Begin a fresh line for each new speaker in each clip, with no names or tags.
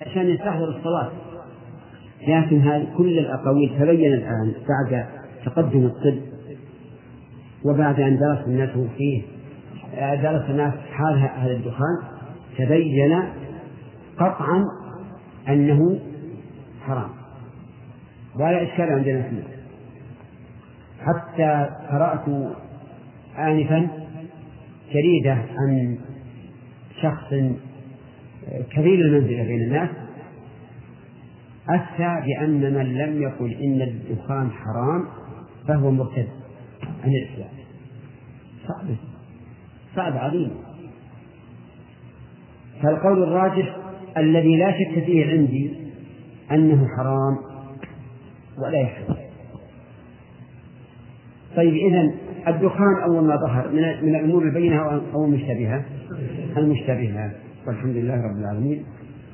عشان يستحضر الصلاة. لكن هذه كل الأقاويل تبين الآن بعد تقدم الطب وبعد أن درس الناس فيه درس الناس حال هذا الدخان تبين قطعا أنه حرام. ولا إشكال عندنا فيه حتى قرأت آنفا جريدة عن شخص كبير المنزلة بين الناس أفتى بأن من لم يقل إن الدخان حرام فهو مرتد عن الإسلام. صعب صعب عظيم. فالقول الراجح الذي لا شك فيه عندي أنه حرام ولا يحرم طيب إذا الدخان أول ما ظهر من الأمور البينة أو المشتبهة؟ المشتبهة. والحمد لله رب العالمين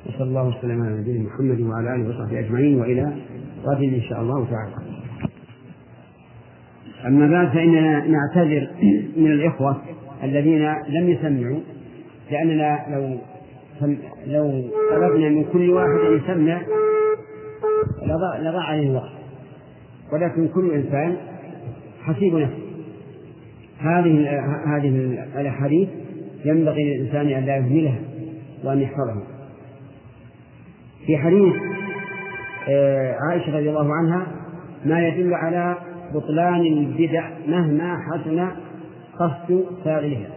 وصلى الله وسلم على نبينا محمد وعلى آله وصحبه أجمعين وإلى غد إن شاء الله تعالى. أما بعد فإننا نعتذر من الإخوة الذين لم يسمعوا لأننا لو لو طلبنا من كل واحد أن يسمع لضاع عليه الوقت. ولكن كل إنسان حسيب نفسه. هذه هذه الأحاديث ينبغي للإنسان أن لا يهملها. وأن يحفظها في حديث آه، عائشة رضي الله عنها ما يدل على بطلان البدع مهما حسن قصد فاعلها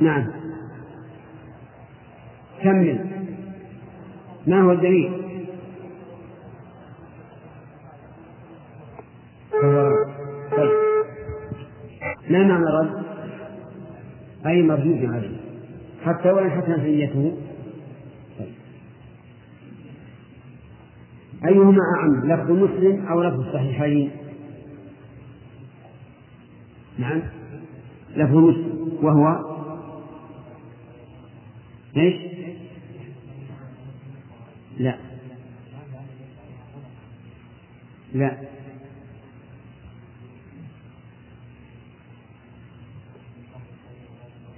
نعم. كمل. ما هو الدليل؟ ما معنى رد. أي مردود عليه حتى وإن حسنت نيته. أيهما أعم لفظ مسلم أو لفظ الصحيحين؟ نعم. لفظ مسلم. وهو؟ إيش؟ لا. لا.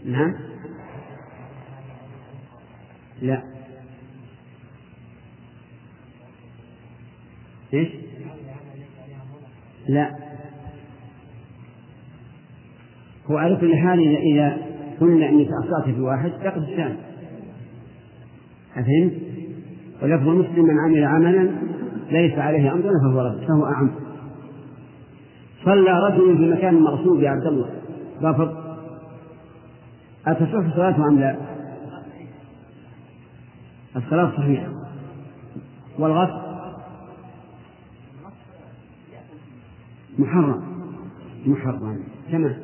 نعم. لا. إيش؟ لا. هو على كل حال إذا قلنا أنك أخطأت في واحد تقف الثاني أفهمت؟ ولفظ مسلم من عمل عملا ليس عليه أمرنا فهو رد فهو أعم. صلى رجل في مكان مغصوب يا عبد الله رافض. أتصح صلاته أم لا؟ الصلاة صحيحة. والغسل؟ محرم. محرم. تمام.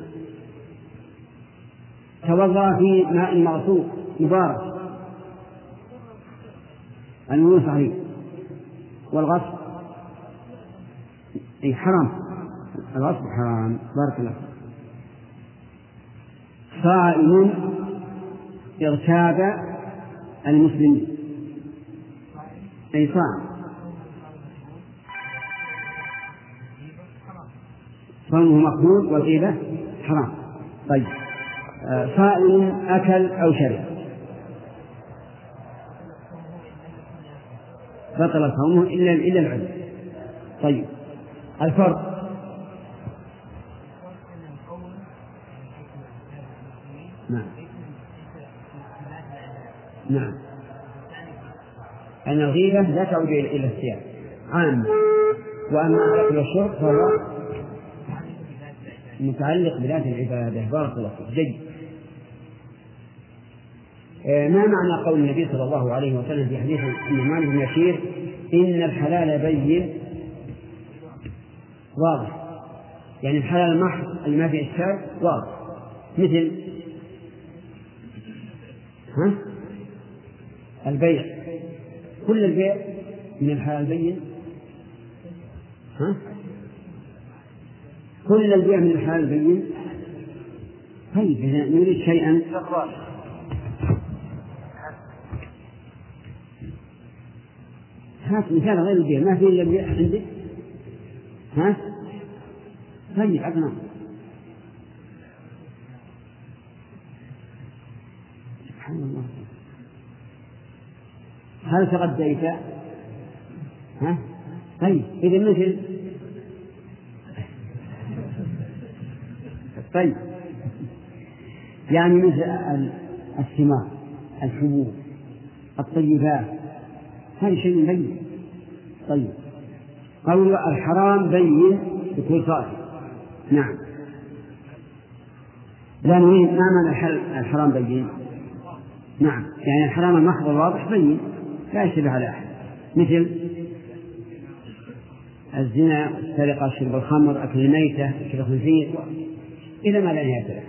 توضأ في ماء مغسول مبارك. الوضوء صحيح. والغسل؟ أي حرام. الغسل حرام. بارك الله صائم اغتاب المسلمين. أي صائم صومه مقبول والغيبة حرام. طيب. آه، صائم أكل أو شرب. بطل صومه إلا إلا العذر طيب. الفرق نعم. نعم. أن الغيبة لا تعود إلى الثياب عامة وأما الأكل والشرب فهو متعلق بذات العبادة. بارك الله فيك. جيد. آه، ما معنى قول النبي صلى الله عليه وسلم في حديث النعمان بن يسير؟ إن الحلال بين. واضح. يعني الحلال المحض اللي ما فيه إشكال؟ واضح. مثل ها؟ البيع كل البيع من الحلال البين ها؟ كل البيع من الحلال البين طيب إذا نريد شيئا هات مثال غير البيع ما في إلا البيع عندك ها؟ طيب أبناء هل تغديت؟ ها؟ طيب إذا مثل. طيب. يعني مثل الثمار الحبوب الطيبات. هذا شيء بين. طيب. قول الحرام بين بكل صالح نعم. نريد ما معنى الحرام بين؟ نعم. يعني الحرام المحض الواضح بين. لا يشتبه على أحد. مثل الزنا السرقة شرب الخمر أكل الميتة شرب الخنزير إلى ما لا نهاية له.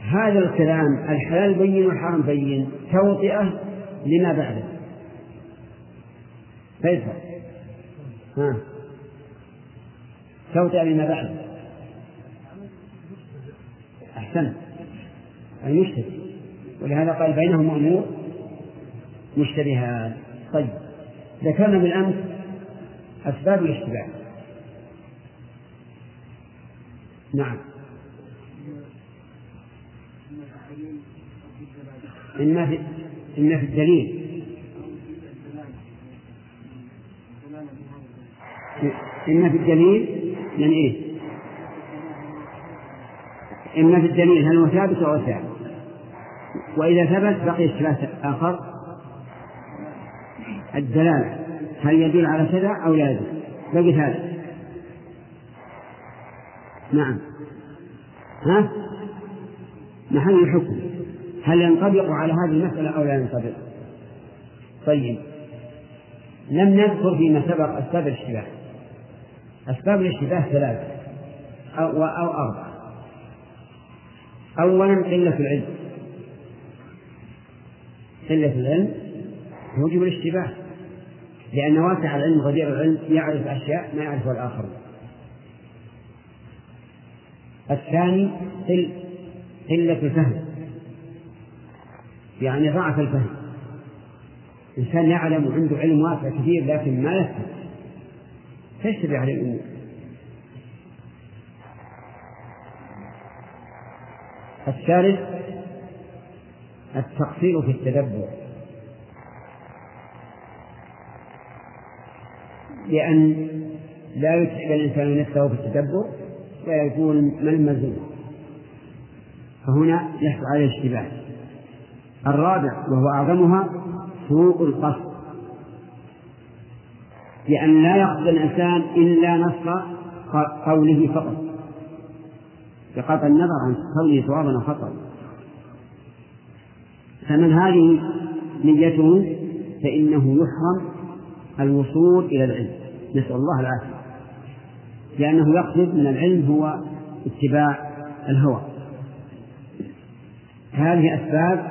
هذا الكلام الحلال بين والحرام بين توطئة لما بعده. فيفعل ها. توطئة لما بعده. أحسنت. المشتبه ولهذا قال بينهم أمور مشتبهات. طيب ذكرنا بالأمس أسباب الاشتباه. نعم. إما في إما في الدليل. إما في الدليل من إيه؟ إما في الدليل هل هو ثابت أو ثابت؟ وإذا ثبت بقي اشتباه آخر. الدلالة. هل يدل على كذا أو لا يدل؟ بقي هذا نعم. ها؟ محل الحكم. هل ينطبق على هذه المسألة أو لا ينطبق؟ طيب. لم نذكر فيما سبق أسباب الاشتباه. أسباب الاشتباه ثلاثة. أو, أو أربعة. أولا قلة العلم. قلة العلم موجب الاشتباه. لأن واسع العلم غدير العلم يعرف أشياء ما يعرفها الآخرون. الثاني قلة الفهم. يعني ضعف الفهم. إنسان يعلم وعنده علم واسع كثير لكن ما يفهم. تشتبه عليه الأمور. الثالث التقصير في التدبر. لأن لا يتعب الإنسان نفسه في التدبر ويكون ملمزون فهنا يحصل عليه اشتباه الرابع وهو أعظمها سوء القصد. لأن لا يقصد الإنسان إلا نص قوله فقط. بقطع النظر عن قوله صوابا خطأ. فمن هذه نيته فإنه يحرم الوصول إلى العلم. نسأل الله العافية. لأنه يقصد من العلم هو اتباع الهوى. هذه أسباب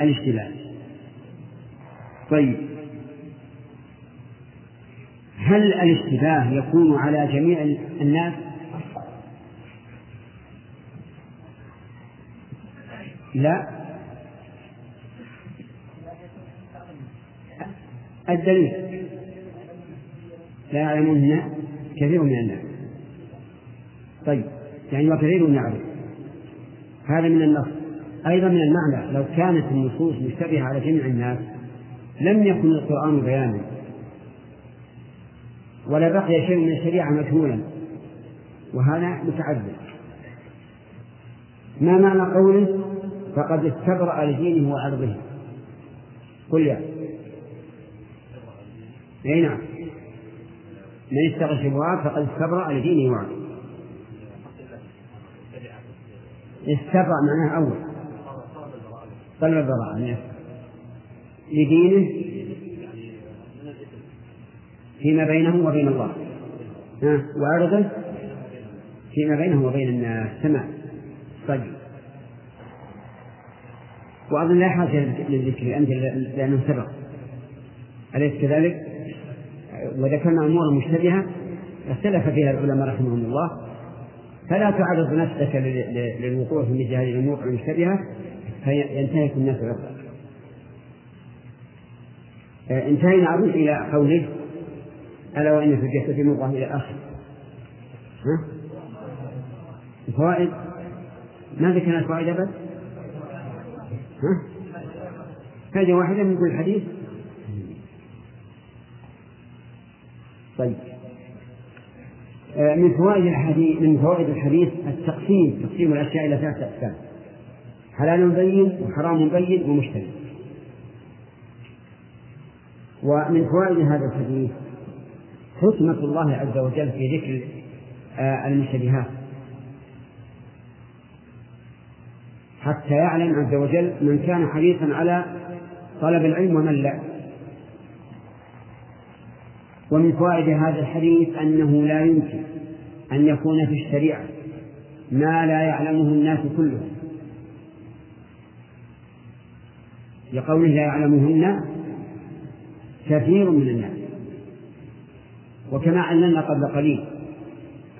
الاشتباه. طيب. هل الاشتباه يكون على جميع الناس؟ لا. الدليل. لا يعلمون كثير من الناس. طيب يعني وكثير يعرف هذا من النص. أيضا من المعنى لو كانت النصوص مشتبهة على جميع الناس لم يكن القرآن بيانا. ولا بقي شيء من الشريعة مجهولا وهذا متعذر ما معنى قوله؟ فقد استبرأ لدينه وعرضه. قل يا. إي نعم. من اشتغل الشبهات فقد استبرأ لدينه وعرضه استبرأ معناه أول. طلب البراءة لدينه. فيما بينه وبين الله. ها؟ وعرضه فيما بينه وبين الناس. تمام. طيب. وأظن لا حاجة للذكر أنت لأنه سبق أليس كذلك؟ وذكرنا أمورا مشتبهة اختلف فيها العلماء رحمهم الله. فلا تعرض نفسك للوقوع في مثل هذه الأمور المشتبهة فينتهك الناس عرضك انتهينا أظن إلى قوله ألا وإن في الجسد مضغة إلى آخر. ها؟ الفوائد؟ ما ذكرنا الفوائد أبد؟ ها؟ فائدة واحدة من كل حديث؟ طيب. آه، من فوائد الحديث من فوائد الحديث التقسيم تقسيم الأشياء إلى ثلاثة أقسام. حلال بين وحرام بين ومشتبه ومن فوائد هذا الحديث حكمة الله عز وجل في ذكر آه، المشتبهات. حتى يعلم عز وجل من كان حريصا على طلب العلم ومن لا. ومن فوائد هذا الحديث أنه لا يمكن أن يكون في الشريعة ما لا يعلمه الناس كلهم. لقوله لا يعلمهن كثير من الناس. وكما علمنا قبل قليل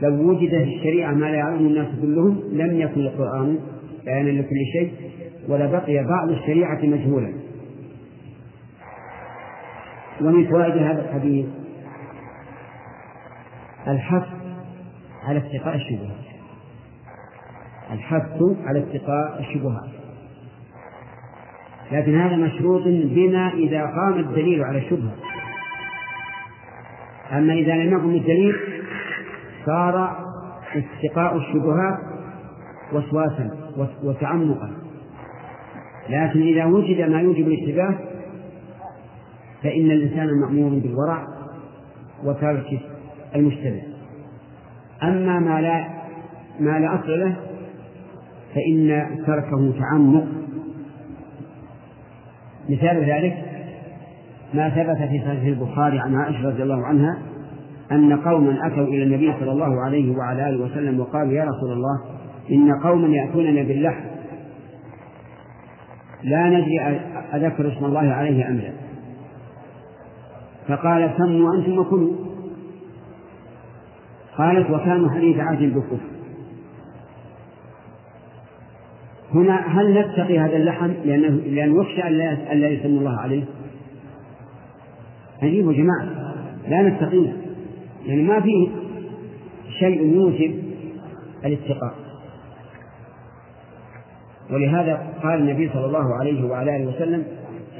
لو وجد في الشريعة ما لا يعلمه الناس كلهم لم يكن القرآن بيانا لكل شيء ولبقي بعض الشريعة مجهولا. ومن فوائد هذا الحديث الحث على اتقاء الشبهات. الحث على اتقاء الشبهات. لكن هذا مشروط بما إذا قام الدليل على الشبهة. أما إذا لم يقم الدليل صار اتقاء الشبهات وسواسا وتعمقا. لكن إذا وجد ما يوجب الاشتباه فإن الإنسان مأمور بالورع وترك المشتبه أما ما لا ما لا أصل له فإن تركه تعمق. مثال ذلك ما ثبت في صحيح البخاري عن عائشة رضي الله عنها أن قوما أتوا إلى النبي صلى الله عليه وعلى آله وسلم وقالوا يا رسول الله إن قوما يأتوننا باللحم. لا ندري أذكر اسم الله عليه أم لا. فقال سموا أنتم وكلوا. قالت وكانوا حديث عهد بالكفر. هنا هل نتقي هذا اللحم لأنه لأن يخشى أن لا يسمى الله عليه؟ عجيب يا جماعة. لا نتقيه يعني ما فيه شيء يوجب الاتقاء. ولهذا قال النبي صلى الله عليه وعلى آله وسلم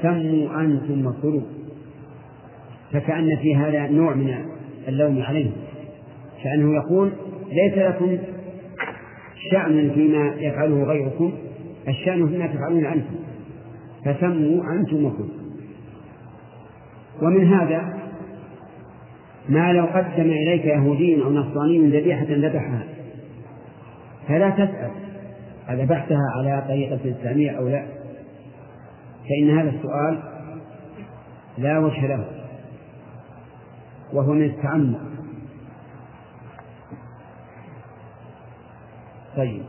سموا أنتم وكلوا. فكأن في هذا نوع من اللوم عليه كأنه يقول ليس لكم شأن فيما يفعله غيركم الشأن فيما تفعلون أنتم فسموا أنتم وكلوا ومن هذا ما لو قدم إليك يهودي أو نصراني ذبيحة ذبحها فلا تسأل أذبحتها على طريقة إسلامية أو لا فإن هذا السؤال لا وجه له وهو من التعمق. طيب.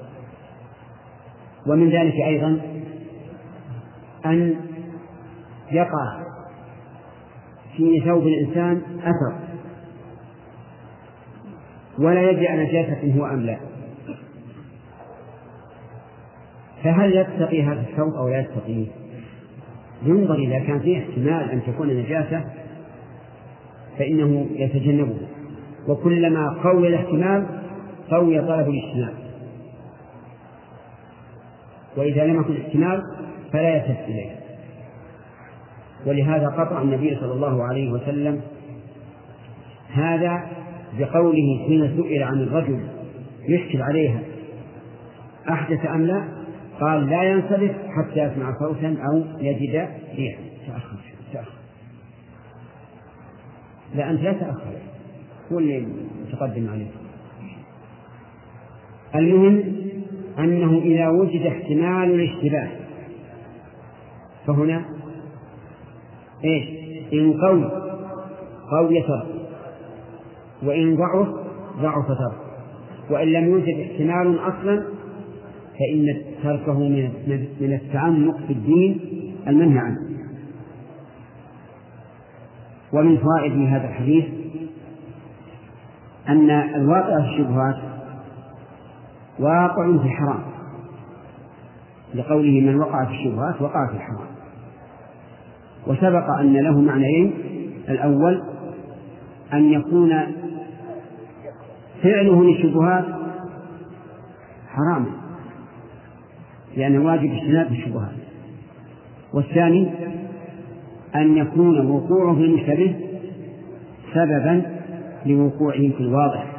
ومن ذلك أيضا أن يقع في ثوب الإنسان أثر ولا يدري عن نجاسة هو أم لا. فهل يتقي هذا الثوب أو لا يتقيه؟ ينظر إذا كان فيه احتمال أن تكون نجاسة فإنه يتجنبه. وكلما قوي الاحتمال قوي طلب الاجتناب. وإذا لم يكن احتمال فلا يلتفت إليه. ولهذا قطع النبي صلى الله عليه وسلم هذا بقوله حين سئل عن الرجل يشكل عليها أحدث أم لا؟ قال لا ينصرف حتى يسمع صوتا أو يجد ريحا. تأخر تأخر. لا أنت لا تأخر. هو اللي متقدم عليه المهم أنه إذا وجد احتمال الاشتباه. فهنا إيش؟ إن قوي قوي ترك وإن ضعف ضعف ترك. وإن لم يوجد احتمال أصلا فإن تركه من التعمق في الدين المنهي عنه. ومن فوائد هذا الحديث أن الواقع في الشبهات واقع في الحرام لقوله من وقع في الشبهات وقع في الحرام. وسبق أن له معنيين. الأول أن يكون فعله للشبهات حراما لأنه واجب اجتناب الشبهات. والثاني أن يكون وقوعه المشتبه سببا لوقوعه في الواضح.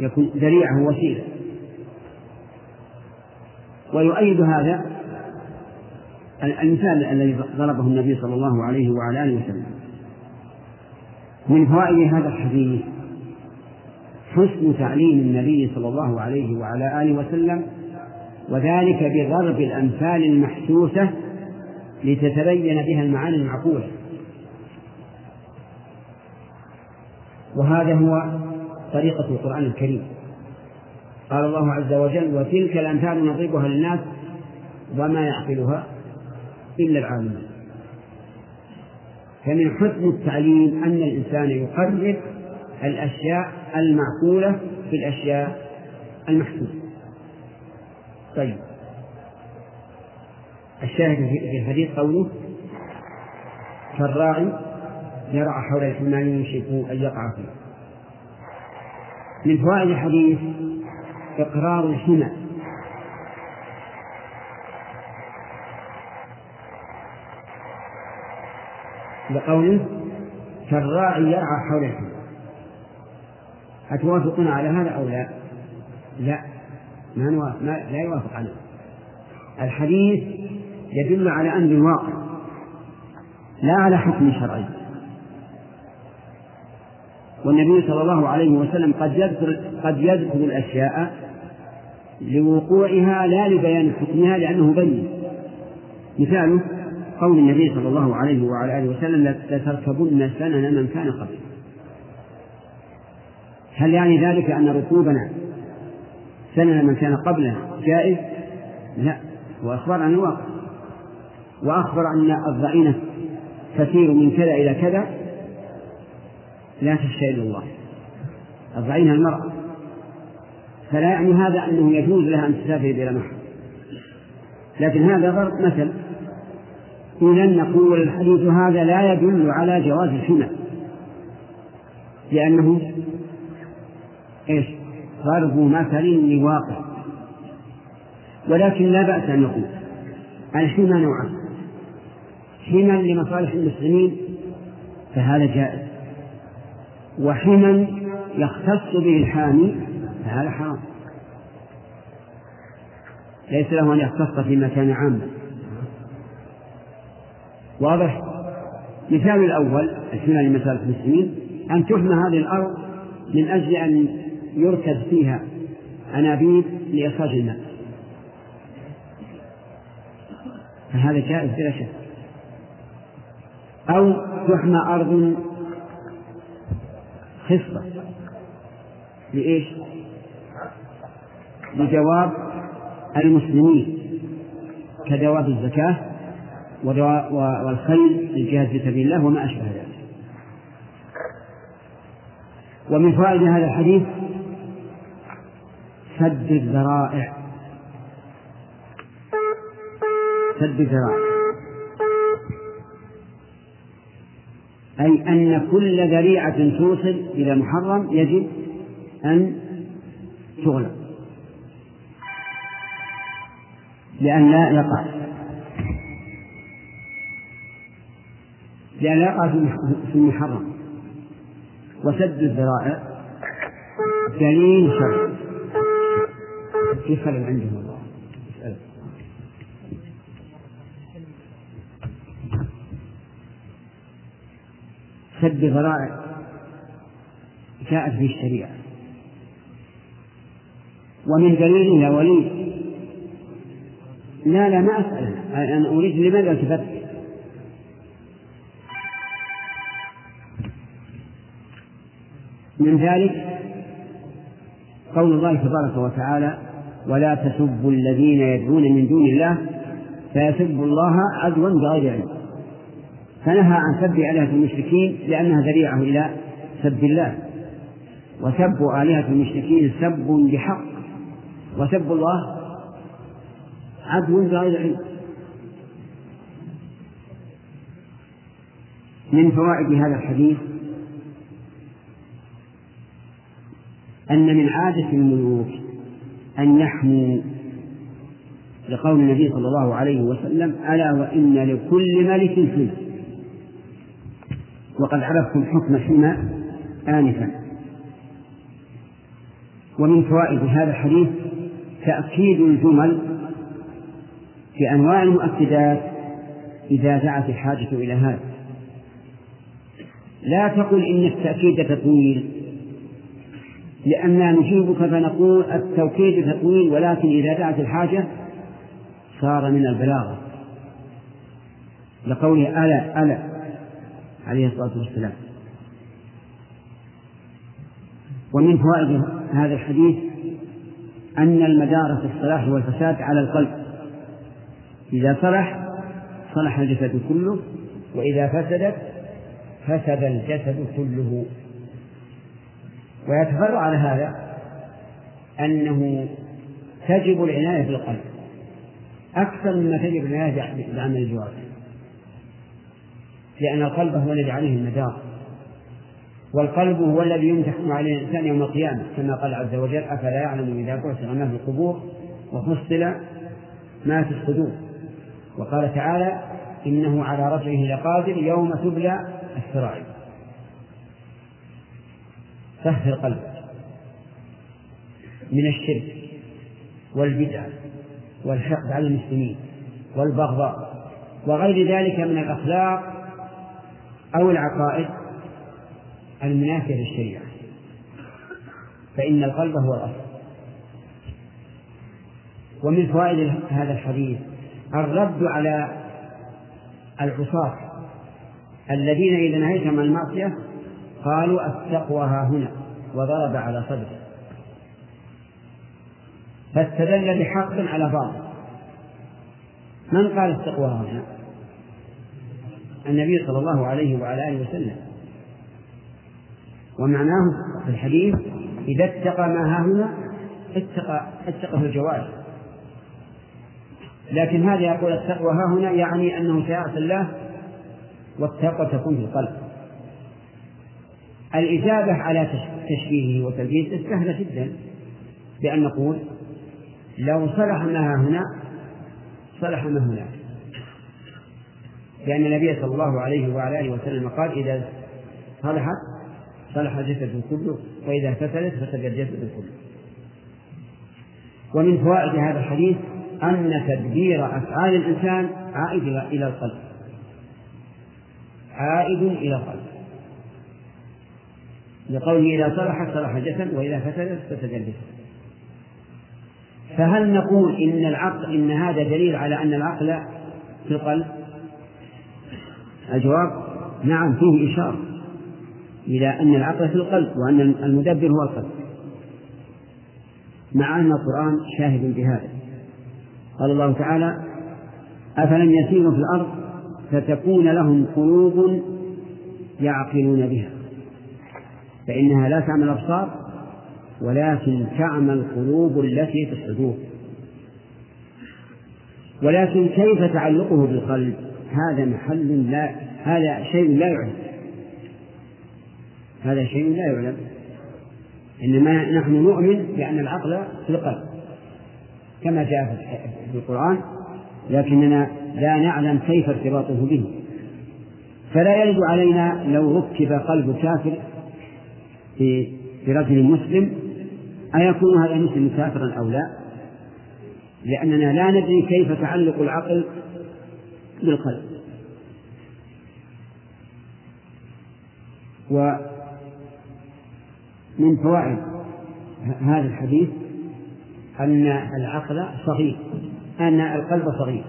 يكون ذريعة وسيلة. ويؤيد هذا المثال الذي ضربه النبي صلى الله عليه وعلى آله وسلم. من فوائد هذا الحديث حسن تعليم النبي صلى الله عليه وعلى آله وسلم وذلك بضرب الأمثال المحسوسة لتتبين بها المعاني المعقولة. وهذا هو طريقة القرآن الكريم. قال الله عز وجل وتلك الأمثال نضربها للناس وما يعقلها إلا العالمون. فمن حسن التعليم أن الإنسان يقرب الأشياء المعقولة في الأشياء المحسوسة طيب. الشاهد في الحديث قوله كالراعي يرعى حول الحمام يوشك أن يقع فيه. من فوائد الحديث إقرار الحمى. لقوله كالراعي يرعى حول الحمى أتوافقون على هذا أو لا؟ لا. ما, نوافق ما لا يوافق عليه. الحديث يدل على أمر الواقع لا على حكم شرعي. والنبي صلى الله عليه وسلم قد يذكر قد يذكر الأشياء لوقوعها لا لبيان حكمها لأنه بين. مثاله قول النبي صلى الله عليه وعلى آله وسلم لتركبن سنن من كان قبل هل يعني ذلك أن ركوبنا سنن من كان قبلنا جائز؟ لا هو أخبر عن الواقع. وأخبر أن الضعينة تسير من كذا إلى كذا. لا تشتهي إلا الله. الضعينة المرأة. فلا يعني هذا أنه يجوز لها أن تسافر بلا محرم لكن هذا ضرب مثل. إذا نقول الحديث هذا لا يدل على جواز الحمى. لأنه إيش؟ ضرب مثل لواقع. ولكن لا بأس أن نقول الحمى نوعان. حمى لمصالح المسلمين فهذا جائز. وحمى يختص به الحامي فهذا حرام. ليس له أن يختص في مكان عام. واضح؟ مثال الأول الحمى لمسالة المسلمين أن تحمى هذه الأرض من أجل أن يركز فيها أنابيب لإخراج الماء. فهذا جائز بلا شك. أو تحمى أرض خصة لإيش؟ لجواب المسلمين كجواب الزكاة والخيل للجهاد في سبيل الله وما أشبه ذلك. ومن فوائد هذا الحديث سد الذرائع. سد الذرائع. أي أن كل ذريعة توصل إلى محرم يجب أن تغلق. لأن لا يقع. لأن لا يقع في المحرم. وسد الذرائع دليل شرعي. في خلل عندهم. سد ذرائع جاءت في الشريعة ومن دليل يا ولي لا لا ما أسأل. أنا أريد لماذا التفت من ذلك قول الله تبارك وتعالى ولا تسبوا الذين يدعون من دون الله فيسبوا الله عدوا بغير علم. فنهى عن سب آلهة المشركين لأنها ذريعة إلى سب الله. وسب آلهة المشركين سب بحق. وسب الله عدو بغير علم. من فوائد هذا الحديث أن من عادة الملوك أن يحموا لقول النبي صلى الله عليه وسلم ألا وإن لكل ملك حمى. وقد عرفتم حكم الحمى آنفا. ومن فوائد هذا الحديث تأكيد الجمل في أنواع المؤكدات إذا دعت الحاجة إلى هذا. لا تقل إن التأكيد تطويل لأننا نجيبك فنقول التوكيد تطويل ولكن إذا دعت الحاجة صار من البلاغة. لقوله ألا ألا. عليه الصلاة والسلام. ومن فوائد هذا الحديث أن المدار في الصلاح والفساد على القلب. إذا صلح صلح الجسد كله وإذا فسدت فسد الجسد كله. ويتفرع على هذا أنه تجب العناية بالقلب. أكثر مما تجب العناية بعمل الجوارح. لأن القلب هو الذي عليه المدار. والقلب هو الذي يمتحن عليه الإنسان يوم القيامة كما قال عز وجل أفلا يعلم إذا بعثر ما في القبور وفصل ما في الصدور. وقال تعالى إنه على رفعه لقادر يوم تبلى السرائر طهر قلبك من الشرك والبدع والحقد على المسلمين والبغضاء وغير ذلك من الأخلاق أو العقائد المنافية للشريعة. فإن القلب هو الأصل. ومن فوائد هذا الحديث الرد على العصاة الذين إذا نهيتهم عن المعصية قالوا التقوى ها هنا وضرب على صدره. فاستدل بحق على باطل. من قال التقوى ها هنا؟ النبي صلى الله عليه وعلى آله وسلم. ومعناه في الحديث إذا اتقى ما ها هنا اتقى في الجوارح. لكن هذا يقول التقوى ها هنا يعني أنه سيعصي الله والتقوى تكون في القلب. الإجابة على تشبيهه وتلبيسه سهلة جدا بأن نقول لو صلح ما هنا صلح ما هناك. لأن النبي صلى الله عليه وعلى آله وسلم قال إذا صلحت صلح الجسد كله وإذا فسدت فسد الجسد كله ومن فوائد هذا الحديث أن تدبير أفعال الإنسان عائد إلى القلب. عائد إلى القلب. لقوله إذا صلح صلح الجسد وإذا فسدت فسد الجسد. فهل نقول إن العقل إن هذا دليل على أن العقل في القلب؟ الجواب نعم فيه إشارة إلى أن العقل في القلب وأن المدبر هو القلب. مع أن القرآن شاهد بهذا. قال الله تعالى أفلم يسيروا في الأرض فتكون لهم قلوب يعقلون بها. فإنها لا تعمل الأبصار ولكن تعمى القلوب التي في الصدور ولكن كيف تعلقه بالقلب؟ هذا محل لا هذا شيء لا يعلم. هذا شيء لا يعلم. إنما نحن نؤمن بأن العقل في القلب كما جاء في القرآن لكننا لا نعلم كيف ارتباطه به. فلا يرد علينا لو ركب قلب كافر في رجل مسلم أيكون هذا المسلم كافرا أو لا؟ لأننا لا ندري كيف تعلق العقل بالقلب. ومن فوائد هذا الحديث أن العقل صغير أن القلب صغير.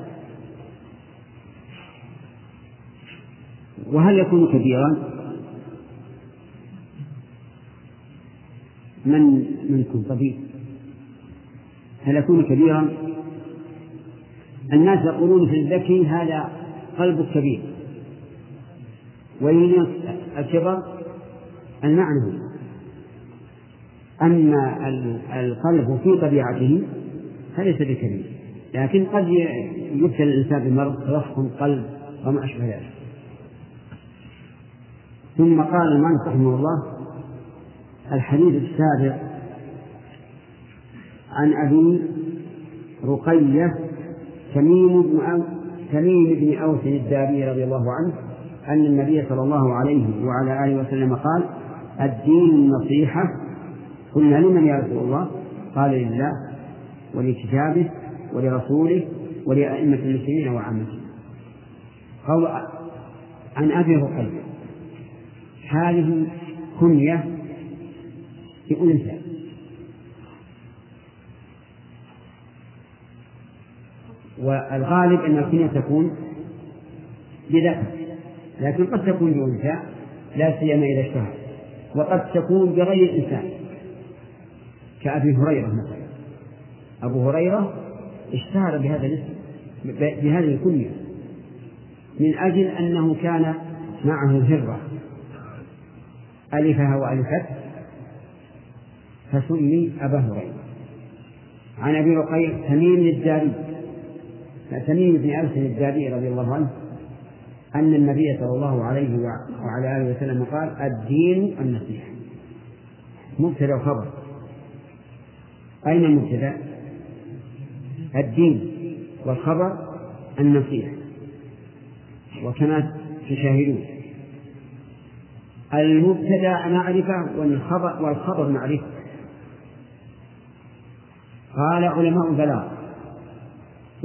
وهل يكون كبيرا؟ من منكم طبيب؟ هل يكون كبيرا؟ الناس يقولون في الذكي هذا قلب كبير. وين الكبر المعنوي أما القلب في طبيعته فليس بكبير لكن قد يبتلى الإنسان بمرض تضخم قلب وما أشبه ذلك. ثم قال المؤلف رحمه الله الحديث السابع عن أبي رقية تميم بن تميم بن أوس الداري رضي الله عنه أن النبي صلى الله عليه وعلى آله وسلم قال الدين النصيحة. قلنا لمن يا رسول الله؟ قال لله ولكتابه ولرسوله ولأئمة المسلمين وعامتهم قول عن أبي رقية هذه كنية لأنثى. والغالب أن الكنية تكون بذكر لكن قد تكون بأنثى لا سيما إذا اشتهر. وقد تكون بغير إنسان كأبي هريرة مثلا. أبو هريرة اشتهر بهذا الاسم بهذه الكنية من أجل أنه كان معه هرة. ألفها وألفت. فسمي أبا هريرة. عن أبي رقيع تميم الداري تميم بن أوس الداري رضي الله عنه أن النبي صلى الله عليه وعلى آله وسلم قال الدين النصيحة مبتدأ وخبر. أين المبتدأ؟ الدين والخبر النصيحة. وكما تشاهدون. المبتدأ معرفة والخبر والخبر معرفة. قال علماء البلاغ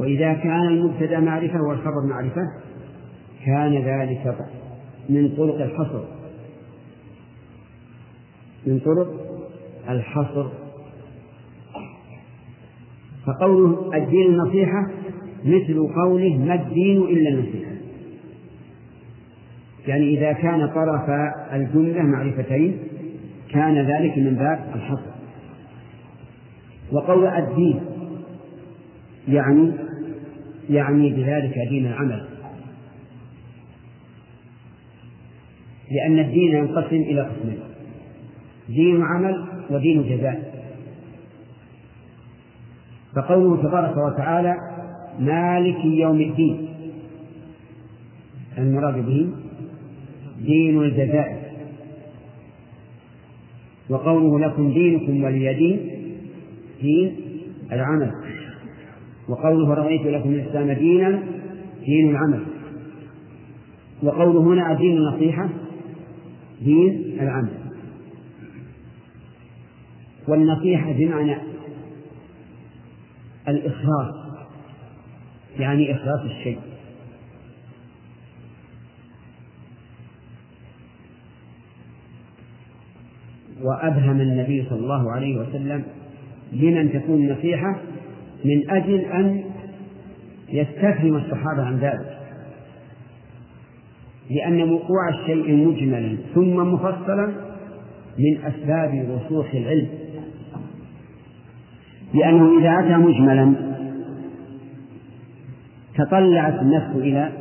وإذا كان المبتدأ معرفة والخبر معرفة كان ذلك من طرق الحصر. من طرق الحصر. فقوله الدين النصيحة مثل قوله ما الدين إلا النصيحة. يعني إذا كان طرف الجملة معرفتين كان ذلك من باب الحصر. وقول الدين يعني يعني بذلك دين العمل. لأن الدين ينقسم إلى قسمين دين عمل ودين جزاء. فقوله تبارك وتعالى مالك يوم الدين. المراد به دين الجزاء. وقوله لكم دينكم ولي دين دين العمل. وقوله رأيت لكم الإسلام دينا دين العمل. وقوله هنا دين النصيحة دين العمل. والنصيحة بمعنى الإخلاص يعني إخلاص الشيء. وأبهم النبي صلى الله عليه وسلم لمن تكون النصيحة من أجل أن يستفهم الصحابة عن ذلك. لأن وقوع الشيء مجملا ثم مفصلا من أسباب رسوخ العلم. لأنه إذا أتى مجملا تطلعت النفس إلى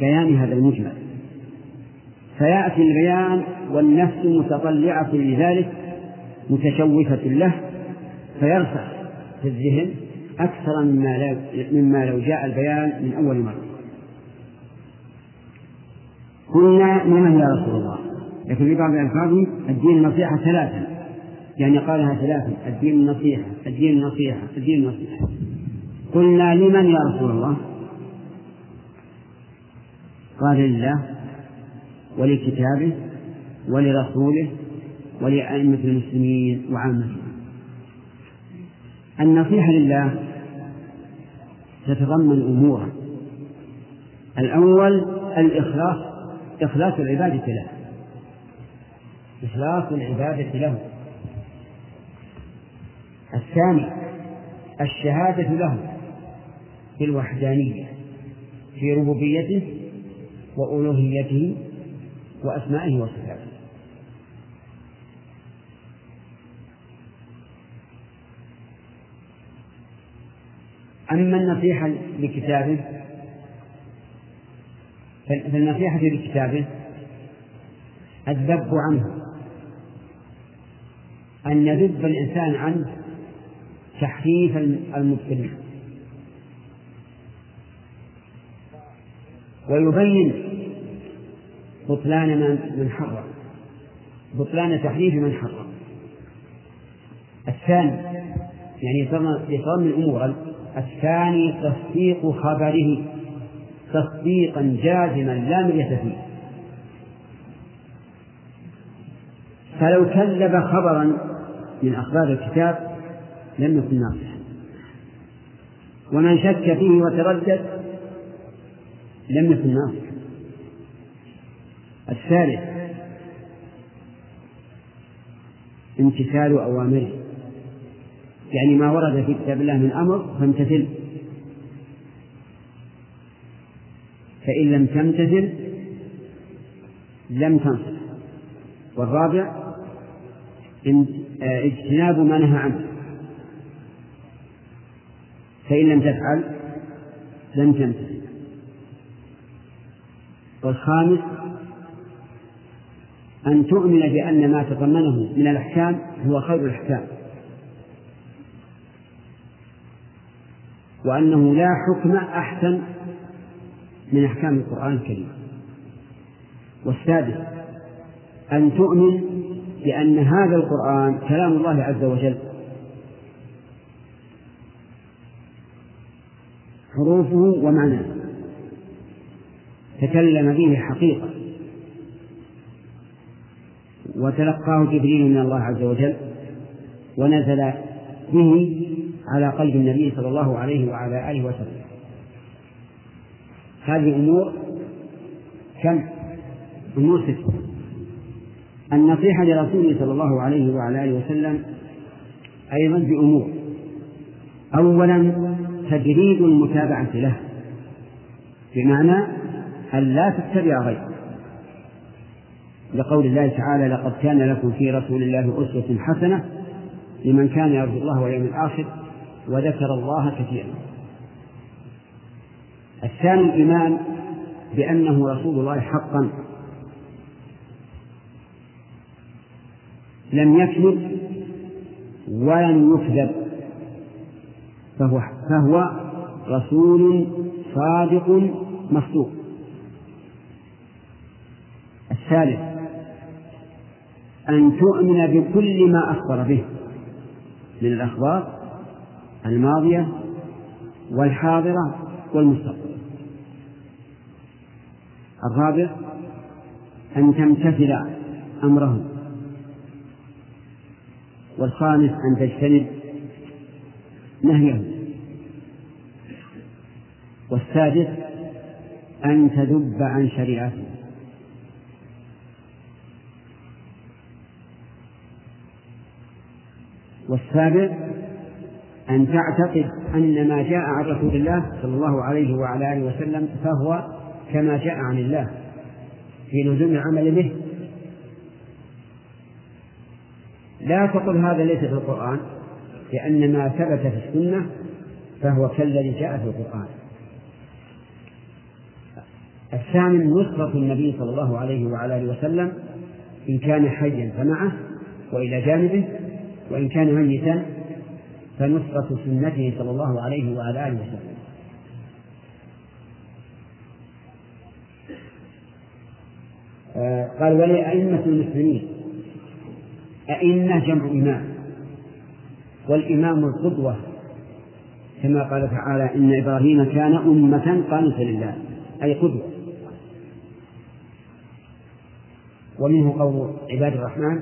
بيان هذا المجمل. فيأتي البيان والنفس متطلعة لذلك متشوفة له فيرسخ في الذهن أكثر مما لو, مما لو جاء البيان من أول مرة. قلنا لمن يا رسول الله. لكن في بعض الألفاظ الدين النصيحة ثلاثا يعني قالها ثلاثا الدين النصيحة الدين النصيحة الدين النصيحة. قلنا لمن يا رسول الله؟ قال لله ولكتابه ولرسوله ولأئمة المسلمين وعامتهم النصيحة لله تتضمن أمورا الأول الإخلاص إخلاص العبادة له. إخلاص العبادة له. الثاني الشهادة له بالوحدانية في ربوبيته وألوهيته وأسمائه وصفاته. أما النصيحة لكتابه فالنصيحة لكتابه الذب عنه. أن يذب الإنسان عنه تحريف المبتدئ ويبين بطلان من حرم. بطلان تحريف من حرم. الثاني يعني يتضمن الأمور الثاني تصديق خبره تصديقا جازما لا مرية فيه. فلو كذب خبرا من أخبار الكتاب لم يكن ناصحا. ومن شك فيه وتردد لم يكن ناصحا. الثالث امتثال أوامره. يعني ما ورد في كتاب الله من أمر فامتثل. فإن لم تمتثل لم تنصح. والرابع اجتناب ما نهى عنه. فإن لم تفعل لم تمتثل. والخامس أن تؤمن بأن ما تضمنه من الأحكام هو خير الأحكام. وأنه لا حكم أحسن من أحكام القرآن الكريم. والسادس أن تؤمن بأن هذا القرآن كلام الله عز وجل. حروفه ومعناه. تكلم به حقيقة. وتلقاه جبريل من الله عز وجل ونزل به على قلب النبي صلى الله عليه وعلى آله وسلم. هذه أمور كم؟ أمور ستة النصيحة لرسوله صلى الله عليه وعلى آله وسلم أيضا بأمور أولا تجريد المتابعة له. بمعنى أن لا تتبع غيره. لقول الله تعالى لقد كان لكم في رسول الله أسوة حسنة لمن كان يرجو الله واليوم الآخر وذكر الله كثيرا. الثاني الإيمان بأنه رسول الله حقا. لم يكذب ولم يكذب. فهو فهو رسول صادق مصدوق. الثالث أن تؤمن بكل ما أخبر به من الأخبار الماضية والحاضرة والمستقبل. الرابع أن تمتثل أمره والخامس أن تجتنب نهيه والسادس أن تذب عن شريعته والسابع أن تعتقد أن ما جاء عن رسول الله صلى الله عليه وعلى آله وسلم فهو كما جاء عن الله في لزوم العمل به. لا تقل هذا ليس في القرآن لأن ما ثبت في السنة فهو كالذي جاء في القرآن. الثامن نصرة النبي صلى الله عليه وعلى آله وسلم إن كان حيا فمعه وإلى جانبه وإن كان ميتا فنصرة سنته صلى الله عليه وعلى آله وسلم. آه قال ولأئمة المسلمين. أئمة جمع إمام. والإمام القدوة كما قال تعالى إن إبراهيم كان أمة قانتا لله. أي قدوة. ومنه قول عباد الرحمن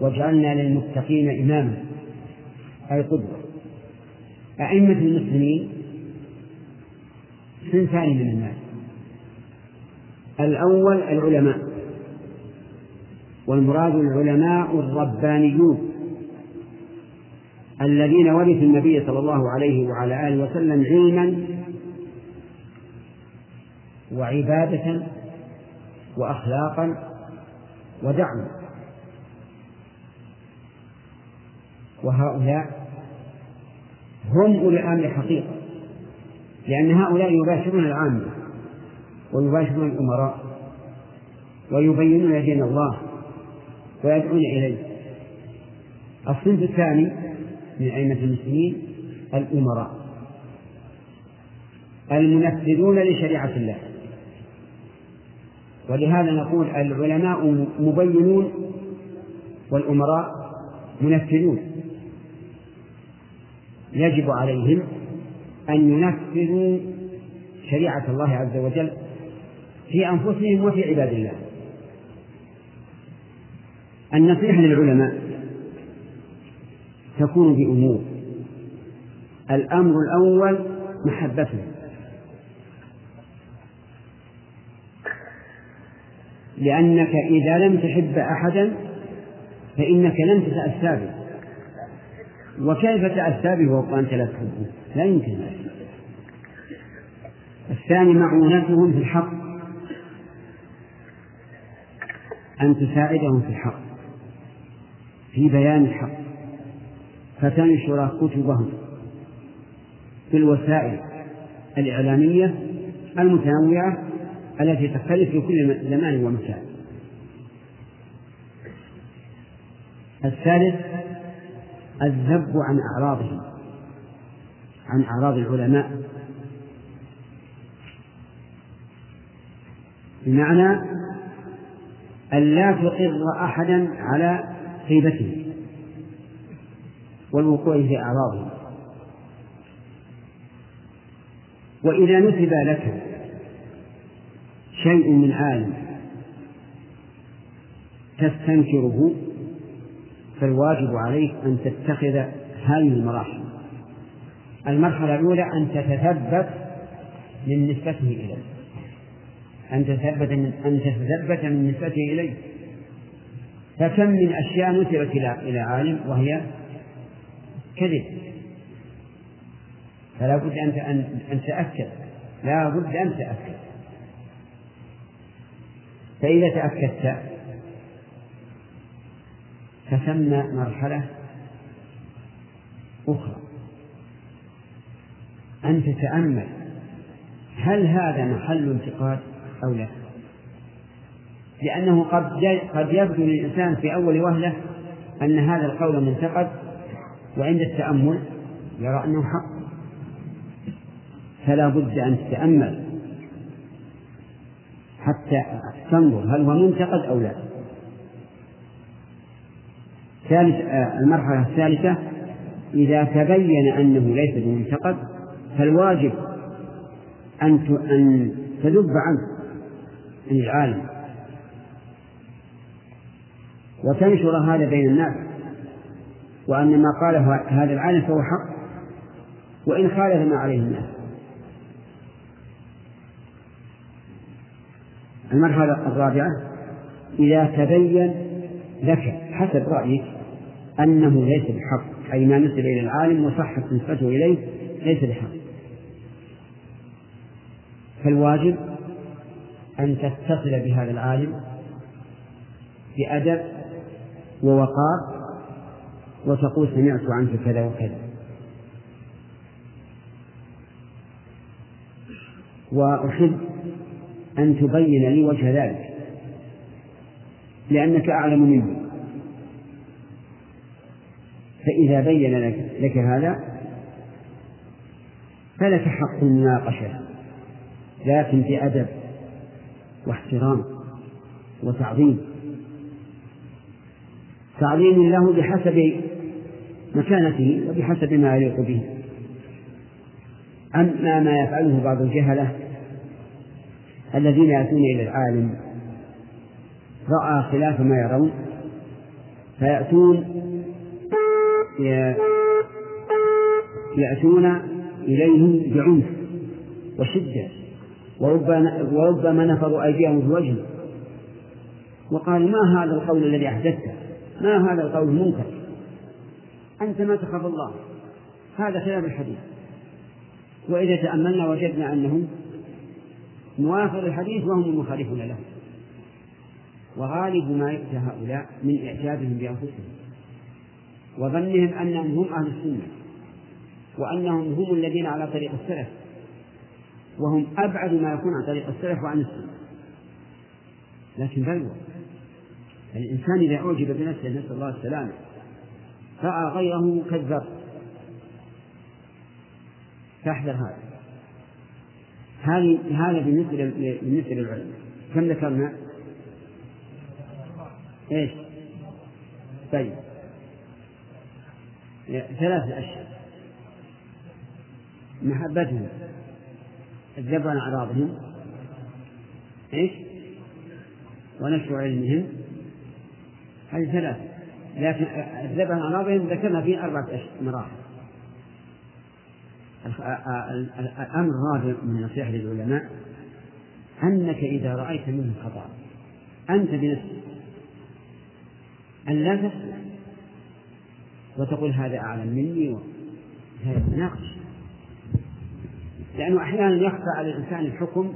واجعلنا للمتقين إماما. أي قدوة. أئمة المسلمين صنفان من الناس. الأول العلماء والمراد العلماء الربانيون الذين ورثوا النبي صلى الله عليه وعلى آله وسلم علما وعبادة وأخلاقا ودعما وهؤلاء هم أولي الأمر حقيقة لأن هؤلاء يباشرون العامة ويباشرون الأمراء ويبينون دين الله ويدعون إليه. الصنف الثاني من أئمة المسلمين الأمراء المنفذون لشريعة الله. ولهذا نقول العلماء مبينون والأمراء منفذون. يجب عليهم أن ينفذوا شريعة الله عز وجل في أنفسهم وفي عباد الله. النصيحة للعلماء تكون بأمور. الأمر الأول محبته. لأنك إذا لم تحب أحدا فإنك لن تتأسى به. وكيف تأسى به وأنت لا تحبه؟ لا يمكن. الثاني معونتهم في الحق. أن تساعدهم في الحق. في بيان الحق. فتنشر كتبهم في الوسائل الإعلامية المتنوعة التي تختلف في كل زمان ومكان. الثالث الذب عن أعراضهم عن أعراض العلماء. بمعنى أن لا تقر أحدا على غيبته والوقوع في أعراضهم. وإذا نسب لك شيء من عالم تستنكره فالواجب عليك أن تتخذ هذه المراحل. المرحلة الأولى أن تتثبت من نسبته إليه أن تثبت من أن تتثبت من نسبته إليه فكم من أشياء نسبت إلى إلى عالم وهي كذب. فلا بد أن أن تأكد. لا بد أن تأكد. فإذا تأكدت فثم مرحلة أخرى. أن تتأمل هل هذا محل انتقاد أو لا. لأنه قد قد يبدو للإنسان في أول وهلة أن هذا القول منتقد وعند التأمل يرى أنه حق. فلا بد أن تتأمل حتى تنظر هل هو منتقد أو لا. ثالث آه، المرحلة الثالثة إذا تبين أنه ليس بمنتقد فالواجب أن أن تذب عنه عن العالم. وتنشر هذا بين الناس. وأن ما قاله هذا العالم فهو حق. وإن خالف ما عليه الناس. المرحلة الرابعة إذا تبين لك حسب رأيك أنه ليس بحق. أي ما نسب إلى العالم وصحت نسبته إليه ليس بحق. فالواجب أن تتصل بهذا العالم بأدب ووقار وتقول سمعت عنك كذا وكذا. وأحب أن تبين لي وجه ذلك لأنك أعلم مني فإذا بين لك, لك هذا فلك حق المناقشة لكن بأدب واحترام وتعظيم. تعظيم له بحسب مكانته وبحسب ما يليق به. أما ما يفعله بعض الجهلة الذين يأتون إلى العالم رأى خلاف ما يرون فيأتون يأتون إليه بعنف وشدة وربما وربما نفضوا أيديهم في وجهه. وقالوا ما هذا القول الذي أحدثته؟ ما هذا القول المنكر؟ أنت ما تخاف الله. هذا خلاف الحديث. وإذا تأملنا وجدنا أنه موافق الحديث وهم المخالفون له. وغالب ما يؤتى هؤلاء من إعجابهم بأنفسهم. وظنهم أنهم هم أهل السنة وأنهم هم الذين على طريق السلف وهم أبعد ما يكون عن طريق السلف وعن السنة لكن بلوى الإنسان إذا أعجب بنفسه نسأل الله السلامة رأى غيره كالذر فاحذر هذا هذه هذا بالنسبة بالنسبة للعلماء كم ذكرنا؟ إيش؟ طيب ثلاثة أشهر محبتهم الذب عن أعراضهم إيش؟ ونشر علمهم. هذه ثلاثة. لكن الذب عن أعراضهم ذكرنا فيه أربعة مراحل. الأمر الرابع من نصيحة للعلماء أنك إذا رأيت منه خطأ أنت بنفسك أن لا تسمع وتقول هذا أعلم مني هذا تناقش لأنه أحيانا يخفى على الإنسان الحكم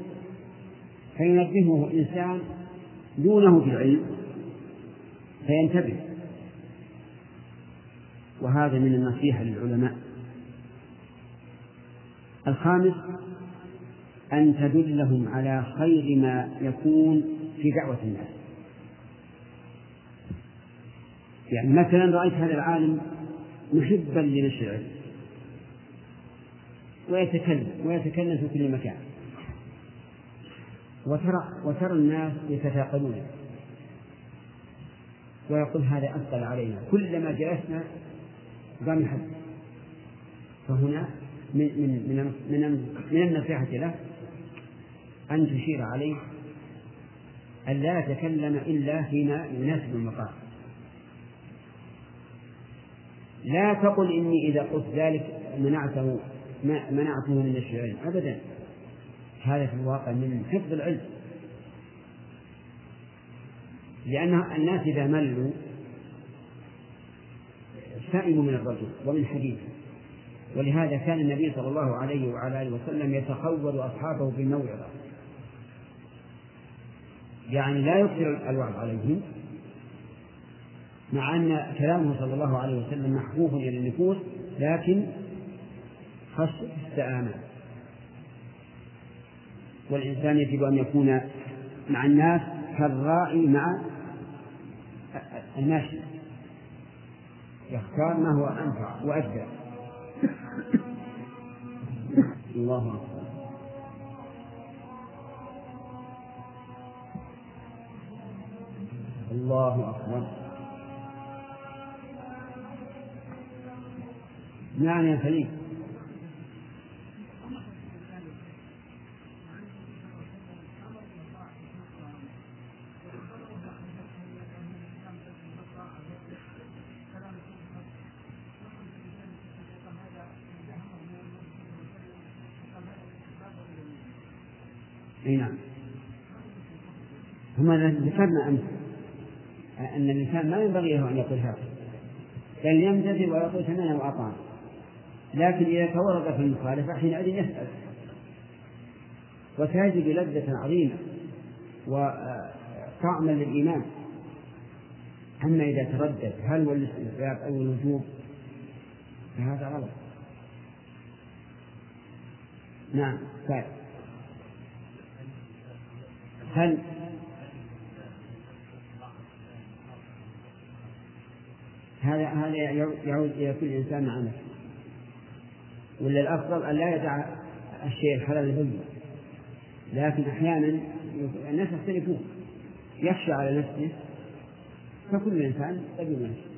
فينبهه إنسان دونه في العلم فينتبه. وهذا من النصيحة للعلماء. الخامس أن تدلهم على خير ما يكون في دعوة الناس. يعني مثلا رأيت هذا العالم محبا لنشر العلم ويتكلم ويتكلم في كل مكان. وترى وترى الناس يتثاقلون ويقول هذا أثقل علينا. كلما جلسنا قام يحب فهنا من من من من, من النصيحة له أن تشير عليه أن لا يتكلم إلا فيما يناسب المقام. لا تقل إني إذا قلت ذلك منعته منعته من العلم أبدا. هذا في الواقع من حفظ العلم. لأن الناس إذا ملوا سئموا من الرجل ومن حديثه. ولهذا كان النبي صلى الله عليه وعلى آله وسلم يتخول أصحابه بالموعظة. يعني لا يكثر الوعظ عليهم. مع أن كلامه صلى الله عليه وسلم محفوظ إلى النفوس لكن خص السآمة والإنسان يجب أن يكون مع الناس كالراعي مع الماشي يختار ما هو أنفع وأجدى الله أكبر. الله أكبر. نعم يا سليم. اي نعم. هما ذكرنا امس أن الإنسان ما ينبغي له أن يقول هذا. بل يمتثل ويقول سمعنا وأطعنا. لكن إذا تورط في المخالفة حينئذ يسأل. وتجد لذة عظيمة وطعما للإيمان. أما إذا تردد هل هو الاستحباب أو الوجوب فهذا غلط. نعم طيب. هل هذا هذا يعود إلى كل إنسان مع نفسه. ولا الأفضل أن لا يدع الشيء الحلال البين لكن أحيانا الناس يختلفون. يخشى على نفسه. فكل إنسان يبين نفسه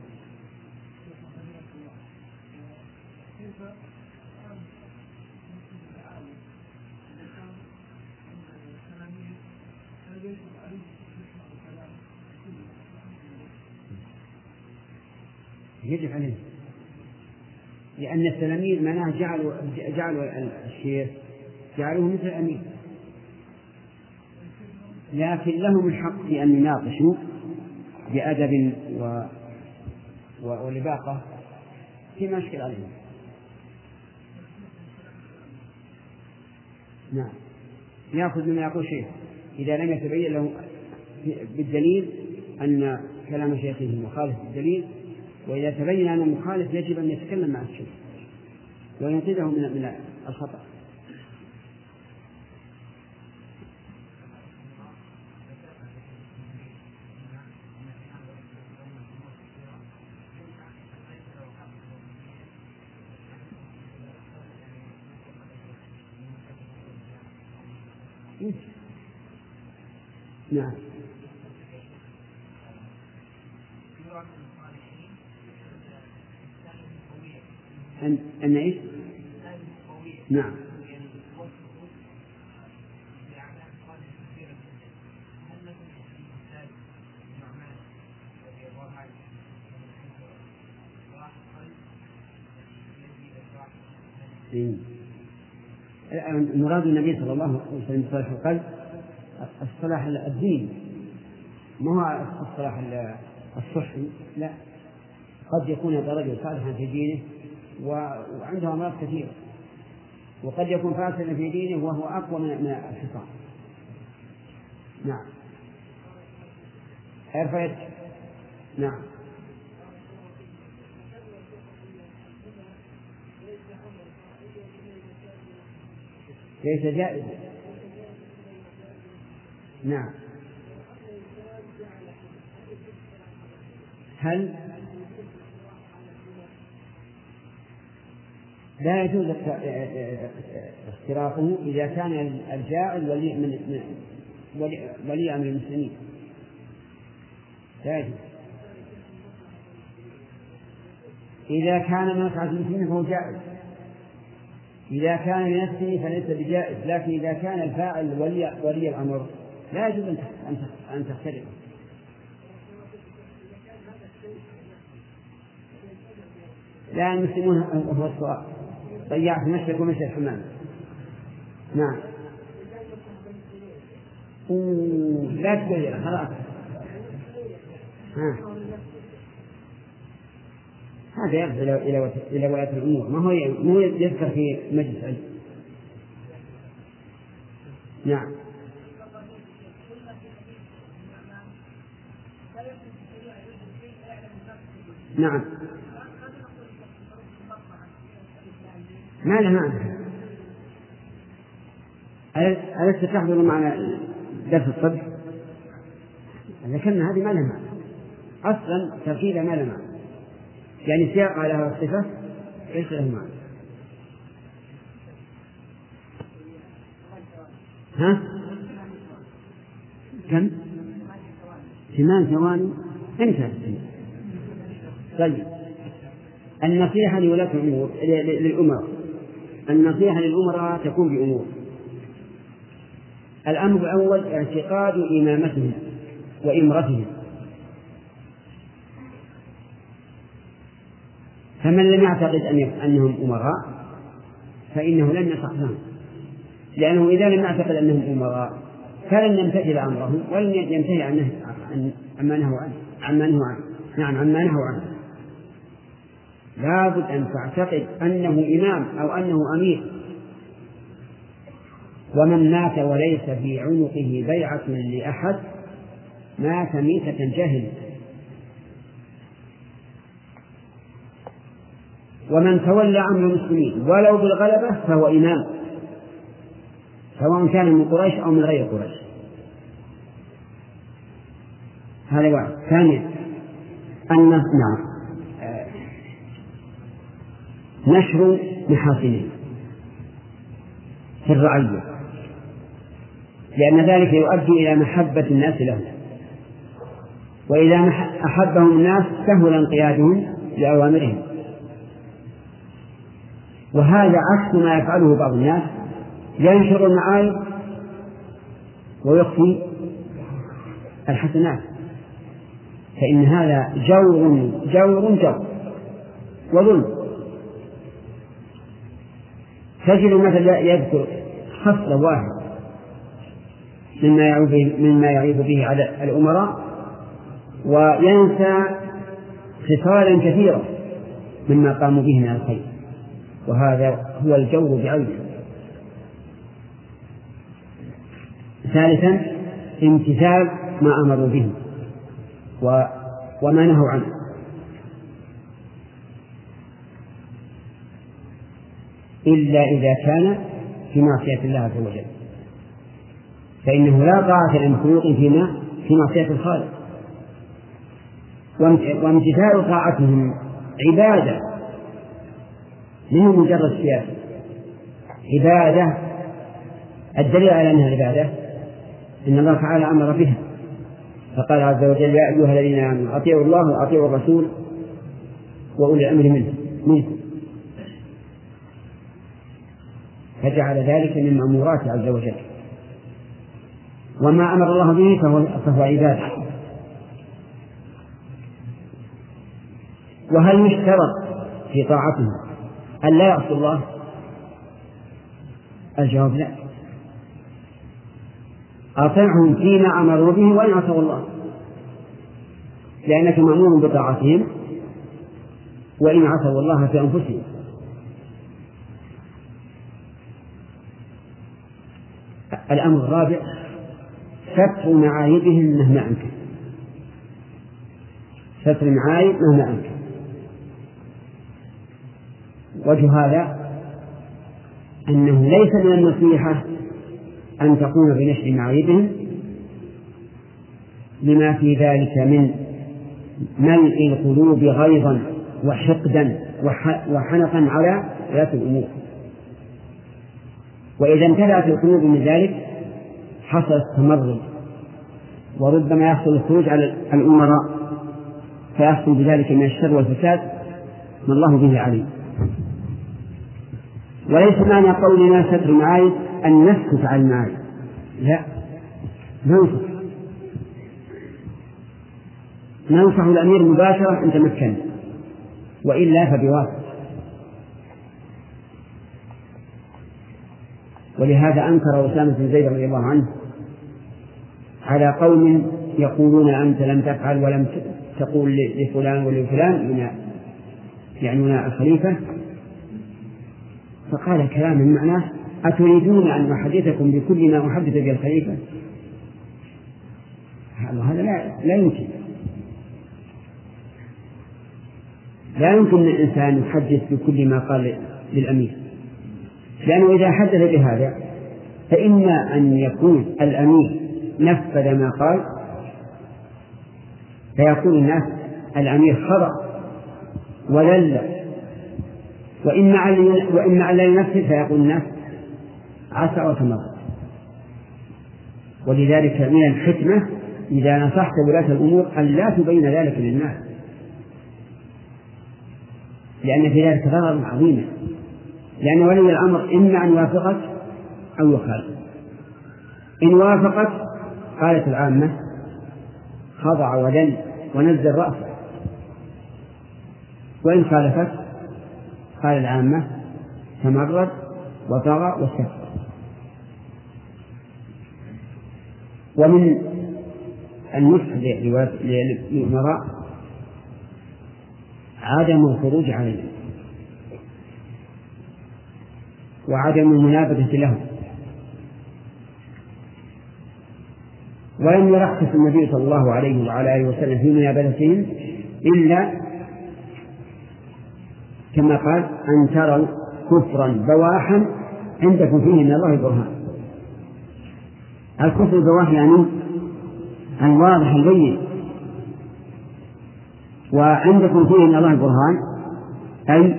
يجب عليه. لأن التلاميذ معناه جعلوا جعلوا الشيخ جعلوه مثل الأمير. لكن لهم الحق في أن يناقشوا بأدب و... و... ولباقة فيما يشكل عليهم نعم. يأخذ مما يقول شيخ إذا لم يتبين له بالدليل أن كلام شيخه مخالف بالدليل وإذا تبين أن المخالف يجب أن يتكلم مع الشيخ وينقذه من من الخطأ. نعم. أن إيش؟ نعم. مراد النبي صلى الله عليه وسلم بصلاح القلب الصلاح الديني ما هو الصلاح الصحي؟ لا. قد يكون هذا الرجل صالحا في دينه وعنده أمراض كثيرة. وقد يكون فاسدا في دينه وهو أقوى من الحصان. نعم. ارفع نعم. ليس جائزا. نعم. هل لا يجوز اختراقه إذا كان الجاعل ولي من ولي أمر المسلمين. لا يجوز. إذا كان من مصلحة المسلمين فهو جائز. إذا كان لنفسه فليس بجائز لكن إذا كان الفاعل ولي ولي الأمر لا يجوز أن تخترقه لا المسلمون هو السؤال ضيعت مشيك ومشي الحمام نعم. لا تغير خلاص. ها. هذا يرجع إلى إلى إلى ولاة الأمور. ما هو مو يذكر في مجلس علم نعم. نعم. ما له معنى. ألست تحضر معنا درس الصبح؟ ذكرنا هذه ما لها معنى. أصلا تركيبها ما لها معنى. يعني سياق على هذه الصفة ليس له معنى. ها؟ كم؟ ثمان ثواني. انتهى. طيب. النصيحة لولاة الأمور للأمراء. النصيحة للأمراء تكون بأمور. الأمر الأول اعتقاد إمامتهم وإمرتهم. فمن لم يعتقد أن أنهم أمراء فإنه لن يصح لأنه إذا لم يعتقد أنهم أمراء فلن يمتثل أمرهم ولن ينتهي عن عما نهوا عنه. عما نهوا عنه. نعم عما نهوا عنه. لابد أن تعتقد أنه إمام أو أنه أمير. ومن مات وليس في عنقه بيعة لأحد مات ميتة جاهل ومن تولى أمر المسلمين ولو بالغلبة فهو إمام سواء كان من قريش أو من غير قريش. هذا واحد. ثانيا. أن نعم. نشر محاسنه في الرعية. لأن ذلك يؤدي إلى محبة الناس له. وإذا أحبهم الناس سهل انقيادهم لأوامرهم. وهذا عكس ما يفعله بعض الناس. ينشر المعايب ويخفي الحسنات. فإن هذا جور جور جور. وظلم. تجد مثلا يذكر خصلة واحدة مما يعيب مما يعيب به على الأمراء وينسى خصالا كثيرة مما قاموا به من الخير. وهذا هو الجور بعينه ثالثا امتثال ما أمروا به وما نهوا عنه. إلا إذا كان في معصية الله عز وجل. فإنه لا طاعة لمخلوق فيما في معصية الخالق. وامتثال طاعتهم عبادة من مجرد سياسة عبادة الدليل على أنها عبادة؟ إن الله تعالى أمر بها. فقال عز وجل يا أيها الذين آمنوا أطيعوا الله وأطيعوا الرسول وأولي الأمر منه. منكم فجعل ذلك من مأموراته عز وجل. وما أمر الله به فهو, فهو عبادة. وهل يشترط في طاعته أن لا يعصي الله؟ الجواب لا. أطعهم فيما أمروا به وإن عصوا الله. لأنك مأمور بطاعتهم وإن عصوا الله في أنفسهم. الأمر الرابع ستر معايبهم مهما أمكن. ستر المعايب مهما أمكن. وجه هذا أنه ليس من النصيحة أن تقوم بنشر معايبهم لما في ذلك من ملء القلوب غيظا وحقدا وحنقا على ذات الأمور. وإذا امتلأت القلوب من ذلك حصل التمرد وربما يحصل الخروج على الأمراء فيحصل بذلك من الشر والفساد ما الله به عليم. وليس معنى قولنا ستر المعايب أن نسكت عن المعايب لا ننصح ننصح الأمير مباشرة إن تمكن وإلا فبواسطة. ولهذا أنكر أسامة بن زيد رضي الله عنه على قوم يقولون أنت لم تفعل ولم تقول لفلان ولفلان من يعنون الخليفة. فقال كلاما معناه أتريدون أن أحدثكم بكل ما أحدث به الخليفة؟ هذا لا لا يمكن. لا يمكن الإنسان يحدث بكل ما قال للأمير. لأنه إذا حدث بهذا فإما أن يكون الأمير نفذ ما قال فيقول الناس الأمير خطأ ولل وإما وإما أن لا ينفذ فيقول الناس عسى وتمر ولذلك من الحكمة إذا نصحت ولاة الأمور أن لا تبين ذلك للناس. لأن في ذلك ضرر عظيما. لأن ولي الأمر إما أن يوافقك أو يخالف إن وافقت قالت العامة خضع ودل ونزل رأسه وإن خالفت قال العامة تمرد وطغى واستكبر ومن النصح للأمراء عدم الخروج عليهم. وعدم المنابذة لهم. ولم يرخص النبي صلى الله عليه وعلى آله وسلم في منابذتهم إلا كما قال أن تروا كفرا بواحا عندكم فيه من الله برهان. الكفر البواح يعني الواضح البين وعندكم فيه من الله برهان أي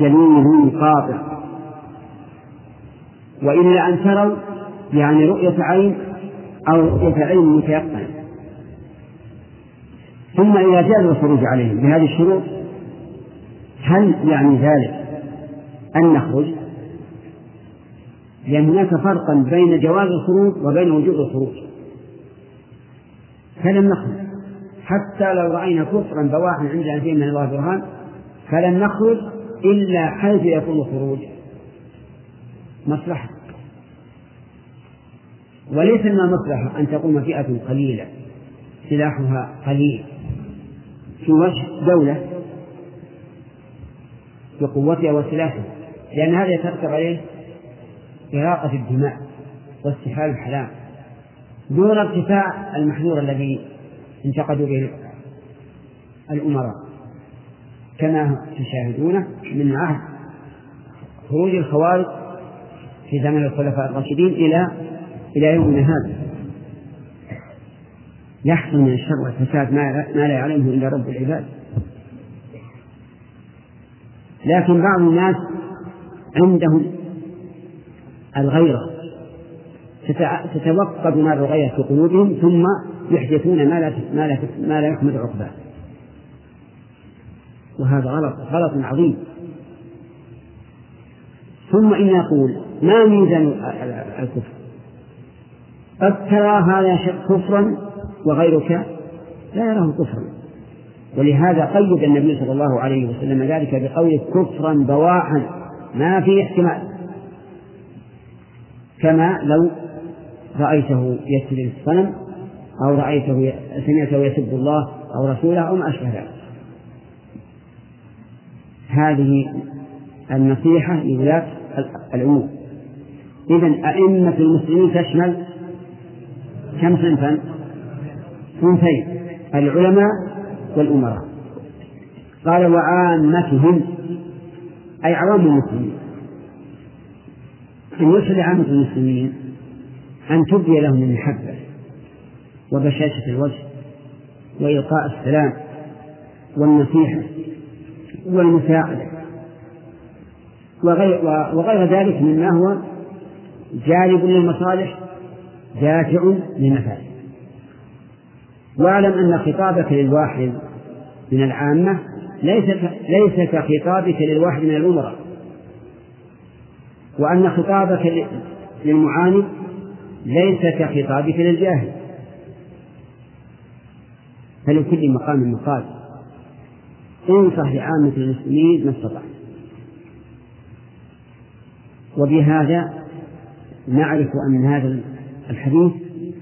جليل قاطع. وإلا أن تروا يعني رؤية عين أو رؤية عين متيقنة. ثم إذا جاز الخروج عليهم بهذه الشروط هل يعني ذلك أن نخرج؟ لأن هناك فرقا بين جواز الخروج وبين وجوب الخروج. فلم نخرج. حتى لو رأينا كفرا بواحا عندنا فيه من الله برهان فلن نخرج إلا حيث يكون الخروج. مصلحة. وليس من المصلحة أن تقوم فئة قليلة سلاحها قليل. في وجه دولة بقوتها وسلاحها لأن هذا يترتب عليه إراقة الدماء واستحلال الحلال دون ارتفاع المحذور الذي انتقدوا به الأمراء. كما تشاهدونه من عهد خروج الخوارج في زمن الخلفاء الراشدين إلى إلى يومنا هذا. يحصل من الشر والفساد ما لا يعلمه إلا رب العباد. لكن بعض الناس عندهم الغيرة. تتوقد نار الغيرة في قلوبهم ثم يحدثون ما لا ما لا ما لا يحمد عقباه. وهذا غلط غلط عظيم. ثم إن نقول ما ميزان الكفر. قد ترى هذا كفرا وغيرك لا يراه كفرا. ولهذا قيد النبي صلى الله عليه وسلم ذلك بقوله كفرا بواحا. ما في احتمال. كما لو رأيته يسجد الصنم أو رأيته سمعته يسب الله أو رسوله أو ما أشبه ذلك. هذه النصيحة لولاة الأمور. إذا أئمة المسلمين تشمل كم صنفا؟ صنفين العلماء والأمراء. قال وعامتهم أي عوام المسلمين. أن يرشد عامة المسلمين أن تبدي لهم المحبة وبشاشة الوجه وإلقاء السلام والنصيحة والمساعدة. وغير, وغير ذلك مما هو جالب للمصالح دافع للمفاسد واعلم أن خطابك للواحد من العامة ليس ليس كخطابك للواحد من الأمراء. وأن خطابك للمعاند ليس كخطابك للجاهل. فلكل مقام مقال. انصح لعامة المسلمين ما استطعت. وبهذا نعرف أن هذا الحديث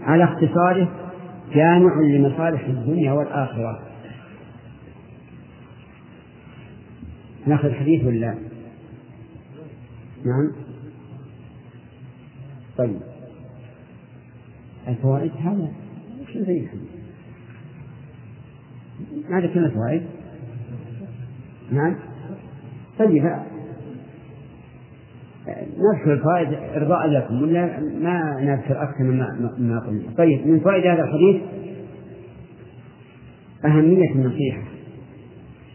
على اختصاره جامع لمصالح الدنيا والآخرة. ناخذ الحديث ولا؟ نعم. طيب. الفوائد هذا. وش زي الحديث ما ذكرنا فوائد نعم. طيب. نذكر الفوائد إرضاء لكم ولا ما نذكر أكثر مما ما قلنا. طيب من فوائد هذا الحديث أهمية النصيحة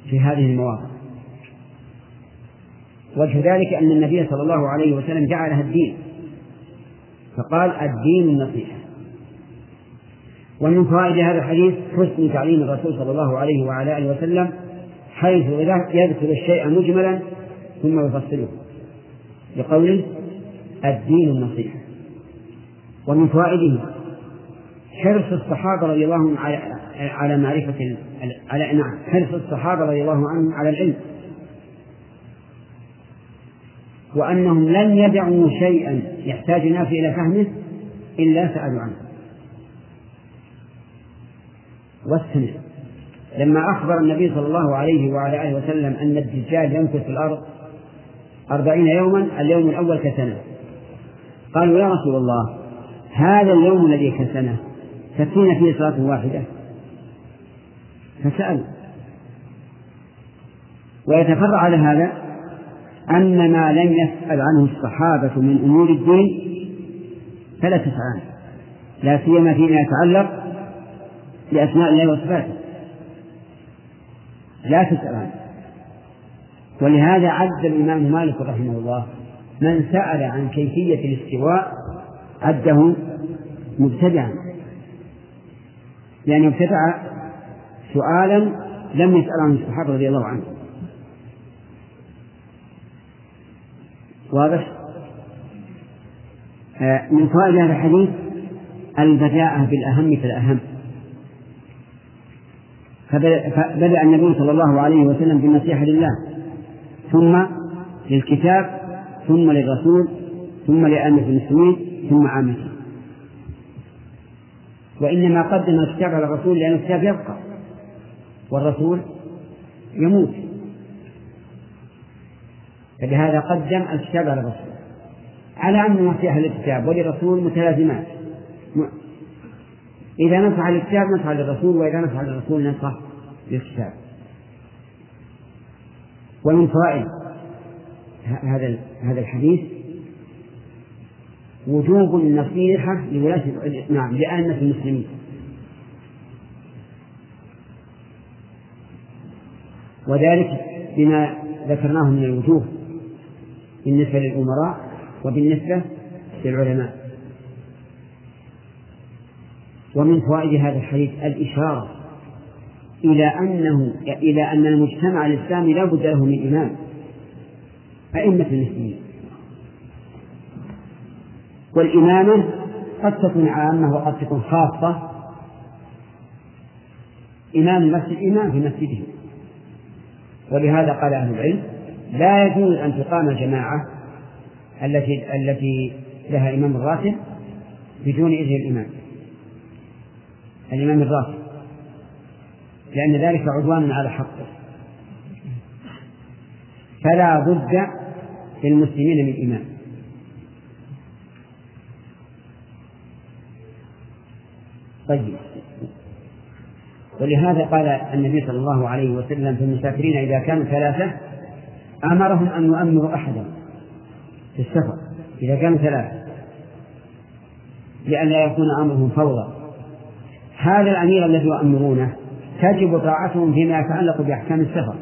في هذه المواقف. وجه ذلك أن النبي صلى الله عليه وسلم جعلها الدين. فقال الدين النصيحة. ومن فوائد هذا الحديث حسن تعليم الرسول صلى الله عليه وعلى آله وسلم حيث يذكر الشيء مجملا ثم يفصله. بقوله الدين النصيحة ومن فوائده حرص الصحابة رضي الله عنهم على على معرفة على نعم حرص الصحابة رضي الله عنهم على العلم. وأنهم لن يدعوا شيئا يحتاج الناس إلى فهمه إلا سألوا عنه. واستمع لما أخبر النبي صلى الله عليه وعلى آله وسلم أن الدجال يمكث في الأرض أربعين يوما اليوم الأول كسنة. قالوا يا رسول الله هذا اليوم الذي كسنة؟ تكفينا فيه صلاة واحدة؟ فسأل. ويتفرع على هذا أن ما لم يسأل عنه الصحابة من أمور الدين فلا عنه لا سيما فيما يتعلق بأسماء الله وصفاته. لا تسأل عنه. ولهذا عد الإمام مالك رحمه الله من سأل عن كيفية الاستواء عده مبتدعا. لأنه ابتدع سؤالا لم يسأل عنه الصحابة رضي الله عنهم. واضح؟ آه، من فوائد هذا الحديث البداءة بالأهم فالأهم فبدأ النبي صلى الله عليه وسلم بالنصيحة لله. ثم للكتاب ثم للرسول ثم لأئمة المسلمين ثم عامته وإنما قدم الكتاب على الرسول لأن الكتاب يبقى. والرسول يموت. فلهذا قدم الكتاب على الرسول. على أن نصيحة للكتاب وللرسول متلازمات. إذا نصح للكتاب نصح للرسول وإذا نصح للرسول نصح للكتاب. ومن فوائد هذا هذا الحديث وجوب النصيحة لولاة نعم لأئمة المسلمين. وذلك بما ذكرناه من الوجوه بالنسبة للأمراء وبالنسبة للعلماء. ومن فوائد هذا الحديث الإشارة إلى أنه إلى أن المجتمع الإسلامي لا بد له من إمام. أئمة المسلمين. والإمامة قد تكون عامة وقد تكون خاصة. إمام المسجد إمام في مسجده. ولهذا قال أهل العلم لا يجوز أن تقام الجماعة التي التي لها إمام راتب بدون إذن الإمام. الإمام الراتب. لأن ذلك عدوان على حقه. فلا بد للمسلمين من إمام طيب. ولهذا قال النبي صلى الله عليه وسلم في المسافرين إذا كانوا ثلاثة أمرهم أن يؤمروا أحدا في السفر إذا كانوا ثلاثة. لئلا يكون أمرهم فوضى. هذا الأمير الذي يؤمرونه تجب طاعتهم فيما يتعلق بأحكام السفر.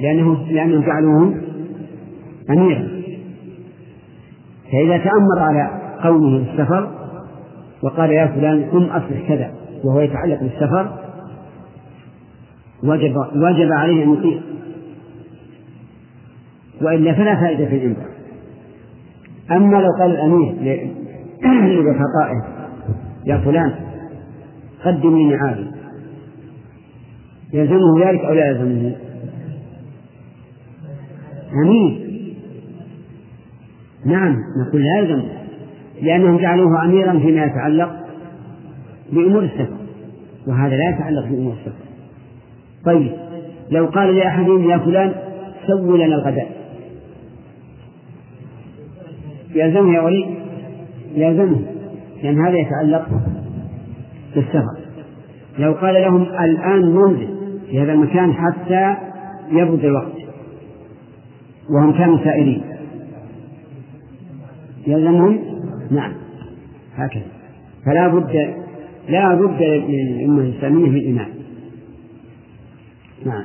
لأنه لأنهم جعلوه أميرا. فإذا تأمر على قومه السفر وقال يا فلان قم أصلح كذا وهو يتعلق بالسفر وجب وجب عليه أن يطيع. وإلا فلا فائدة في الإنذار أما لو قال الأمير لرفقائه يا فلان قدم لي معادي يلزمه ذلك أو لا يلزمه؟ أمير نعم نقول لا يلزمه لأنهم جعلوه أميرا فيما يتعلق بأمور السفر وهذا لا يتعلق بأمور السفر. طيب لو قال لأحدهم يا فلان سوي لنا الغداء. يلزمه يا ولي يلزمه لأن هذا يتعلق بالسفر لو قال لهم الآن ننزل في هذا المكان حتى يبرد الوقت. وهم كانوا سائرين. يلزمهم نعم. هكذا. فلا بد لا بد للأمة الإسلامية من إمام نعم.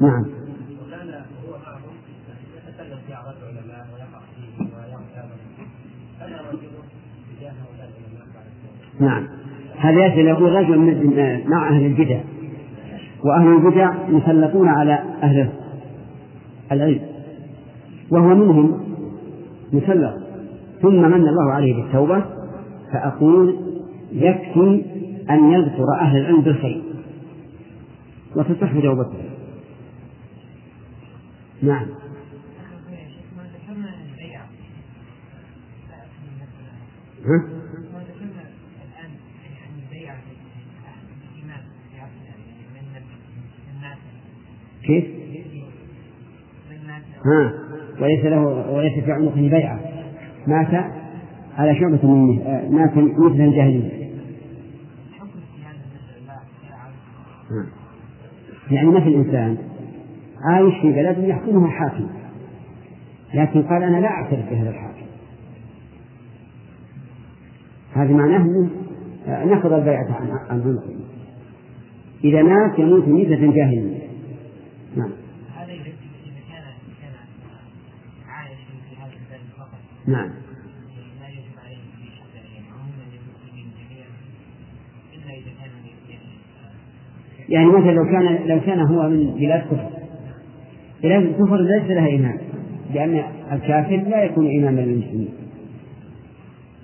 العلماء نعم. هذا يأتي يقول رجل من مع أهل البدع. وأهل البدع مسلطون على أهل العلم. وهو منهم مسلط. ثم من الله عليه بالتوبة فأقول يكفي أن يذكر أهل العلم بالخير. وتصح توبته نعم. ها؟ كيف؟ ها؟ وليس له وليس في عنقه بيعة. مات؟ على شعبة من مات مثل الجاهلية. يعني مثل الإنسان. عايش في بلد يحكمه الحاكم. لكن قال أنا لا أعترف بهذا الحاكم. هذا معناه نقض البيعة عن عنقه إذا مات يموت ميتة جاهلية. نعم. هذا إذا كان كان عايش في هذا البلد فقط. نعم. يعني مثلا لو كان لو كان هو من بلاد كفر. بلاد الكفر ليس لها إمام لأن الكافر لا يكون إماما للمسلمين.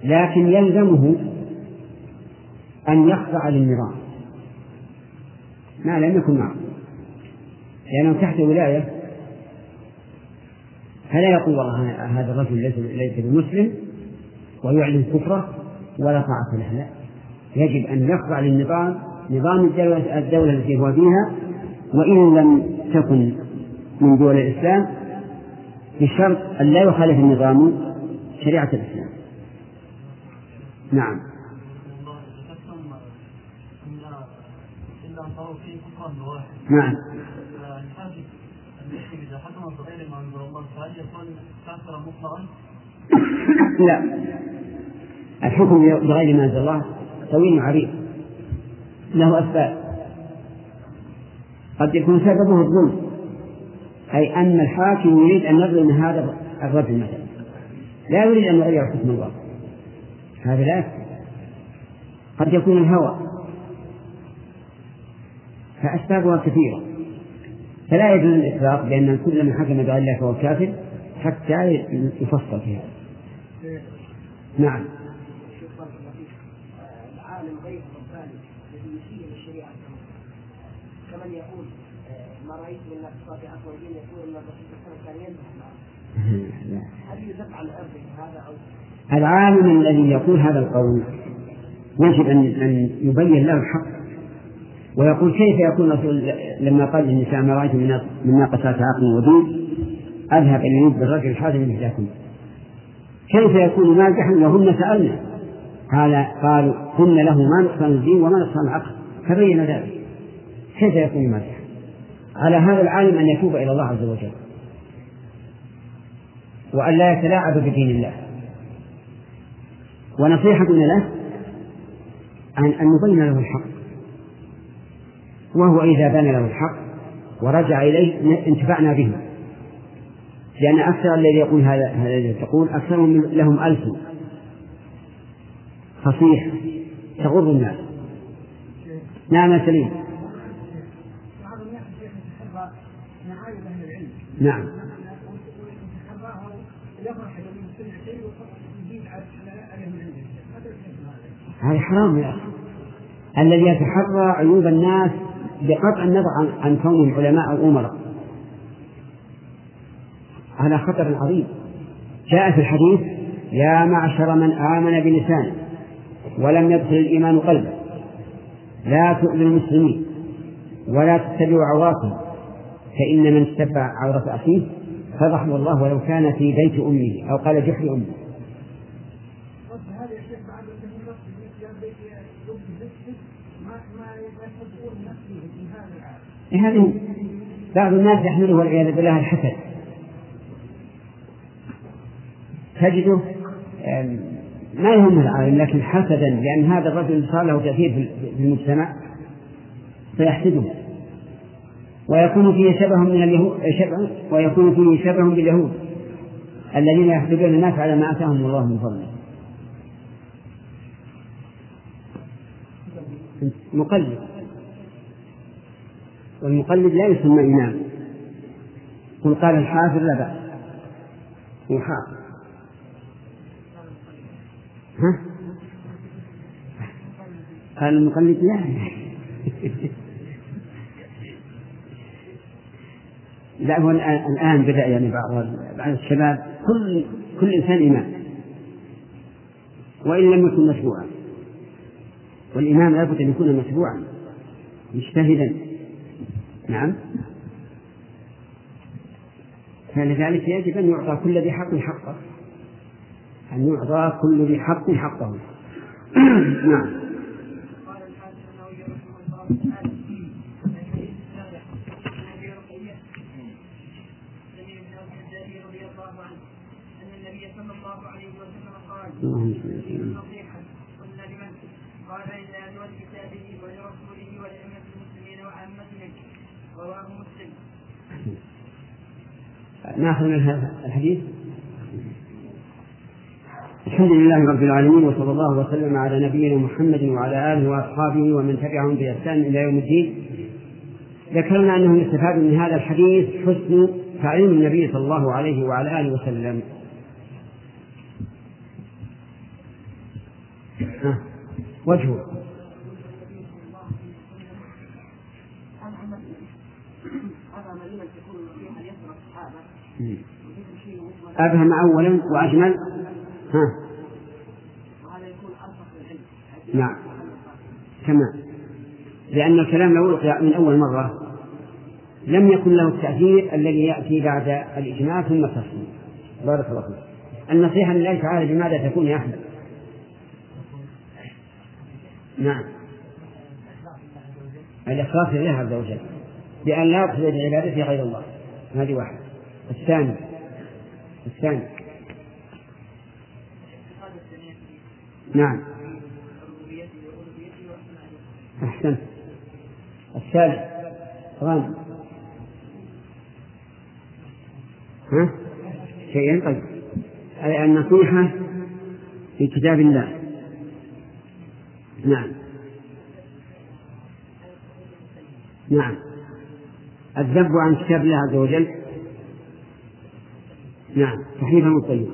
لكن يلزمه أن يخضع للنظام. ما لم يكن معه. لأنه تحت ولاية. فلا يقول والله هذا الرجل ليس ليس بمسلم ويعلن كفره ولا طاعة له. لا. يجب أن يخضع للنظام. نظام الدولة, الدولة التي هو فيها وإن لم تكن من دول الإسلام بشرط أن لا يخالف النظام شريعة الإسلام. نعم. نعم. لا. الحكم بغير ما أنزل الله طويل عريض له أسباب. قد يكون سببه الظلم. أي أن الحاكم يريد أن يظلم هذا الرجل مثلا. لا يريد أن يغير حكم الله. هذا لا قد يكون الهوى. فأسبابها كثيرة. فلا يجوز الإطلاق بأن كل من حكم بغير الله فهو كافر حتى يفصل في هذا نعم العالم غير الرباني الذي يشير الشريعة كمن يقول العالم الذي يقول هذا القول يجب أن أن يبين له الحق. ويقول كيف يكون الرسول لما قال للنساء ما رأيت من ناقصات عقل ودين؟ أذهب إلى يد الرجل الحازم من إحداكم كيف يكون مازحا وهن سألنا؟ قال قالوا كن له ما نقصان الدين وما نقصان العقل. فبين ذلك. كيف يكون مازحا على هذا العالم أن يتوب إلى الله عز وجل. وأن لا يتلاعب بدين الله. ونصيحتنا له أن أن نبين له الحق. وهو إذا بان له الحق ورجع إليه انتفعنا به. لأن أكثر الذي يقول هذا الذي تقول أكثرهم لهم ألف فصيح تغر الناس. نعم سليم. نعم. هذا حرام يا أخي. الذي يتحرى عيوب الناس بقطع النظر عن, عن كونهم علماء أو أمراء. هذا خطر عظيم. جاء في الحديث يا معشر من آمن بلسانه ولم يدخل الإيمان قلبه لا تؤذوا المسلمين ولا تتبعوا عوراتهم فإن من اتبع عورة أخيه فضحه الله ولو كان في بيت أمه أو قال جحر أمه. هذه بعض الناس يحمله والعياذ بالله الحسد. تجده ما يهم العالم لكن حسدا لأن هذا الرجل صار له تأثير في المجتمع فيحسده. ويكون فيه شبه من اليهود شبه ويكون فيه شبه باليهود الذين يحسدون الناس على ما آتاهم الله من فضله. مقلد والمقلد لا يسمى إمام. قل قال الحافظ لا بأس. هو ها؟ قال المقلد لا. لا هو الآن بدأ يعني بعض بعض الشباب كل كل إنسان إمام. وإن لم يكن متبوعا والإمام لابد أن يكون متبوعا مجتهدا. نعم. فلذلك يجب أن يعطى كل ذي حق حقه. أن يعطى كل ذي حق حقه. نعم. ناخذ من الحديث. الحمد لله رب العالمين وصلى الله وسلم على نبينا محمد وعلى آله وأصحابه ومن تبعهم بإحسان إلى يوم الدين. ذكرنا أنه يستفاد من هذا الحديث حسن تعليم النبي صلى الله عليه وعلى آله وسلم. وجهه. أفهم أولا وأجمل؟ ها؟ نعم. كما لأن الكلام لو ألقي من أول مرة لم يكن له التأثير الذي يأتي بعد الإجماع ثم التفصيل. بارك الله فيك. النصيحة لله تعالى بماذا تكون يا أحمد؟ نعم. الإخلاص لله عز وجل بأن لا يقصد بعبادته غير الله. هذه واحدة. الثاني الثاني. نعم. أحسنت. الثالث غانم ها؟ شيئين طيب. النصيحة في كتاب الله. نعم. نعم. الذب عن كتاب الله عز وجل؟ نعم. تحريفا طيب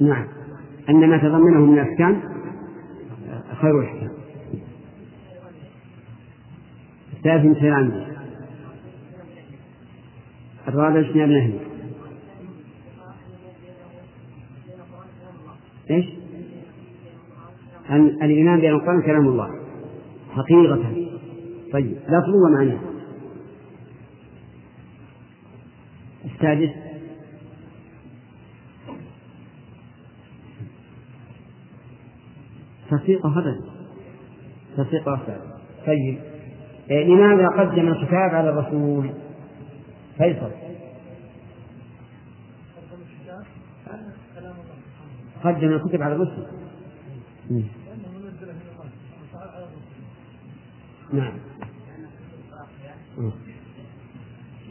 نعم. أن ما تضمنه من الأحكام خير الأحكام. الثالث عنه الرابع اجتناب النهي إيش؟ الإيمان بأن القرآن كلام الله. حقيقة. طيب لفظه ومعناه السادس. تصديق أبدا تصديق أبدا طيب لماذا قدم الكتاب على الرسول. فيصل. قدم الكتب على الرسل. نعم.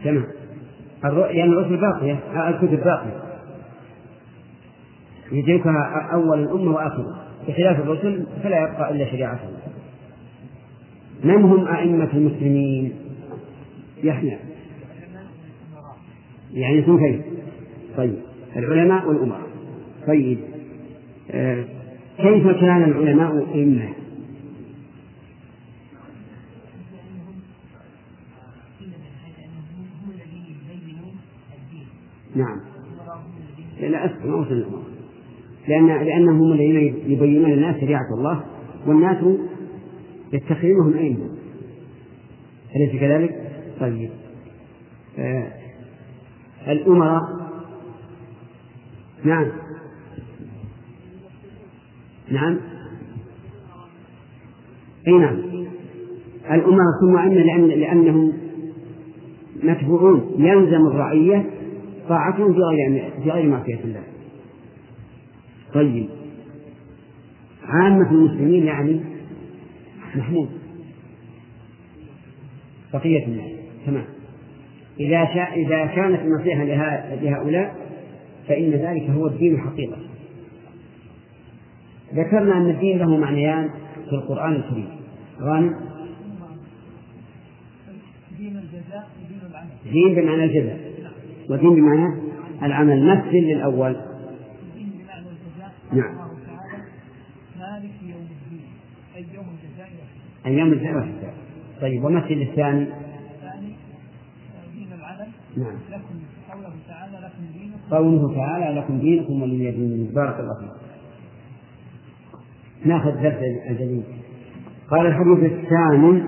تمام. لأن يعني الرسل باقية الكتب باقية. يدركها أول الأمة وآخرها بخلاف الرسل فلا يبقى إلا شريعتهم. من هم أئمة المسلمين؟ يحيى. يعني اثنتين طيب. العلماء والأمراء. طيب. كيف كان العلماء أئمة؟ نعم. لا أسف ما وصل لأن لأنهم هم الذين يبينون للناس شريعة الله والناس يتخذونهم أئمة. أليس كذلك؟ طيب. آه الأمراء. نعم. نعم. أي نعم. الأمراء ثم أن لأن لأنهم متبوعون. يلزم الرعية طاعتهم في غير في غير معصية الله. طيب. عامة المسلمين يعني محمود. بقية الناس. تمام. إذا شاء إذا كانت النصيحة لهؤلاء فإن ذلك هو الدين حقيقة. ذكرنا أن الدين له معنيان في القرآن الكريم. غانم؟ دين بمعنى الجزاء. ودين بمعنى العمل. مثل للأول. نعم. مالك يوم الدين. أي يوم الجزاء أي يوم الجزاء والحساب طيب ومثل الثاني؟ الثاني دين العدل نعم. لكم قوله تعالى لكم دينكم. قوله تعالى لكم دينكم ولي دين بارك الله فيك ناخذ درس الجديد قال الحديث الثامن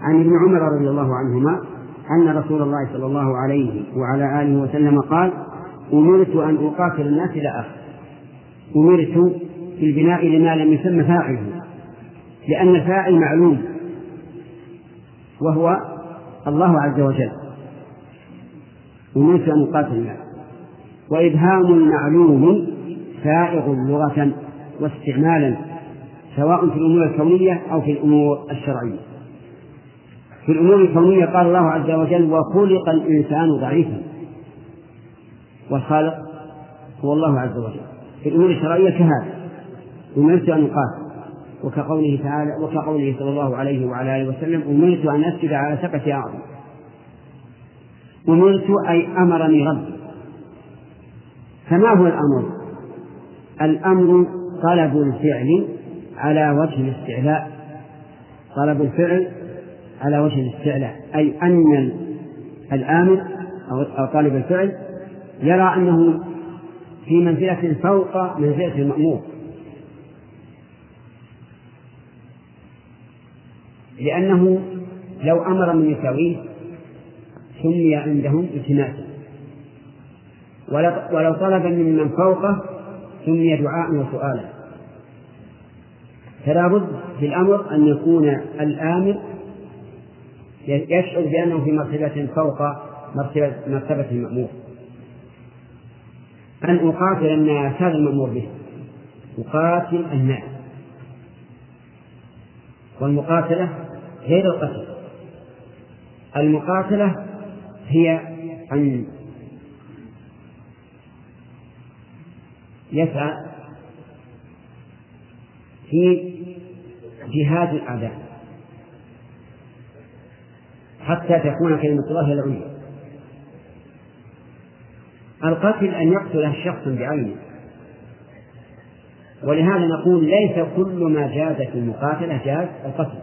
عن ابن عمر رضي الله عنهما أن رسول الله صلى الله عليه وعلى آله وسلم قال أمرت أن أقاتل الناس إلى آخر. أمرت بالبناء لما لم يسمى فاعله لأن الفاعل معلوم وهو الله عز وجل. أمرت أن أقاتل الناس. وإبهام المعلوم سائغ لغة. واستعمالا سواء في الأمور الكونية أو في الأمور الشرعية. في الأمور الكونية قال الله عز وجل وخلق الإنسان ضعيفا والخالق هو الله عز وجل. في الأمور الشرعية كهذا. أمرت أن أقاتل. وكقوله تعالى وكقوله صلى الله عليه وعلى آله وسلم أمرت أن أسجد على سبعة أعظم أمرت أي أمرني ربي. فما هو الأمر؟ الأمر طلب الفعل على وجه الاستعلاء. طلب الفعل على وجه الاستعلاء. أي أن الآمر أو طالب الفعل يرى أنه في منزلة فوق منزلة المأمور. لأنه لو أمر من يساويه سمي عندهم التماسا ولو طلب من فوقه سمي دعاء وسؤالا. فلا بد في الأمر أن يكون الآمر يشعر بأنه في مرتبة فوق مرتبة, مرتبة المأمور. أن أقاتل الناس هذا المأمور به. أقاتل الناس. والمقاتلة غير القتل. المقاتلة هي أن يسعى في جهاد الأعداء. حتى تكون كلمة الله هي العليا. القتل أن يقتل شخصا بعينه. ولهذا نقول ليس كل ما جاز في المقاتلة جاز القتل.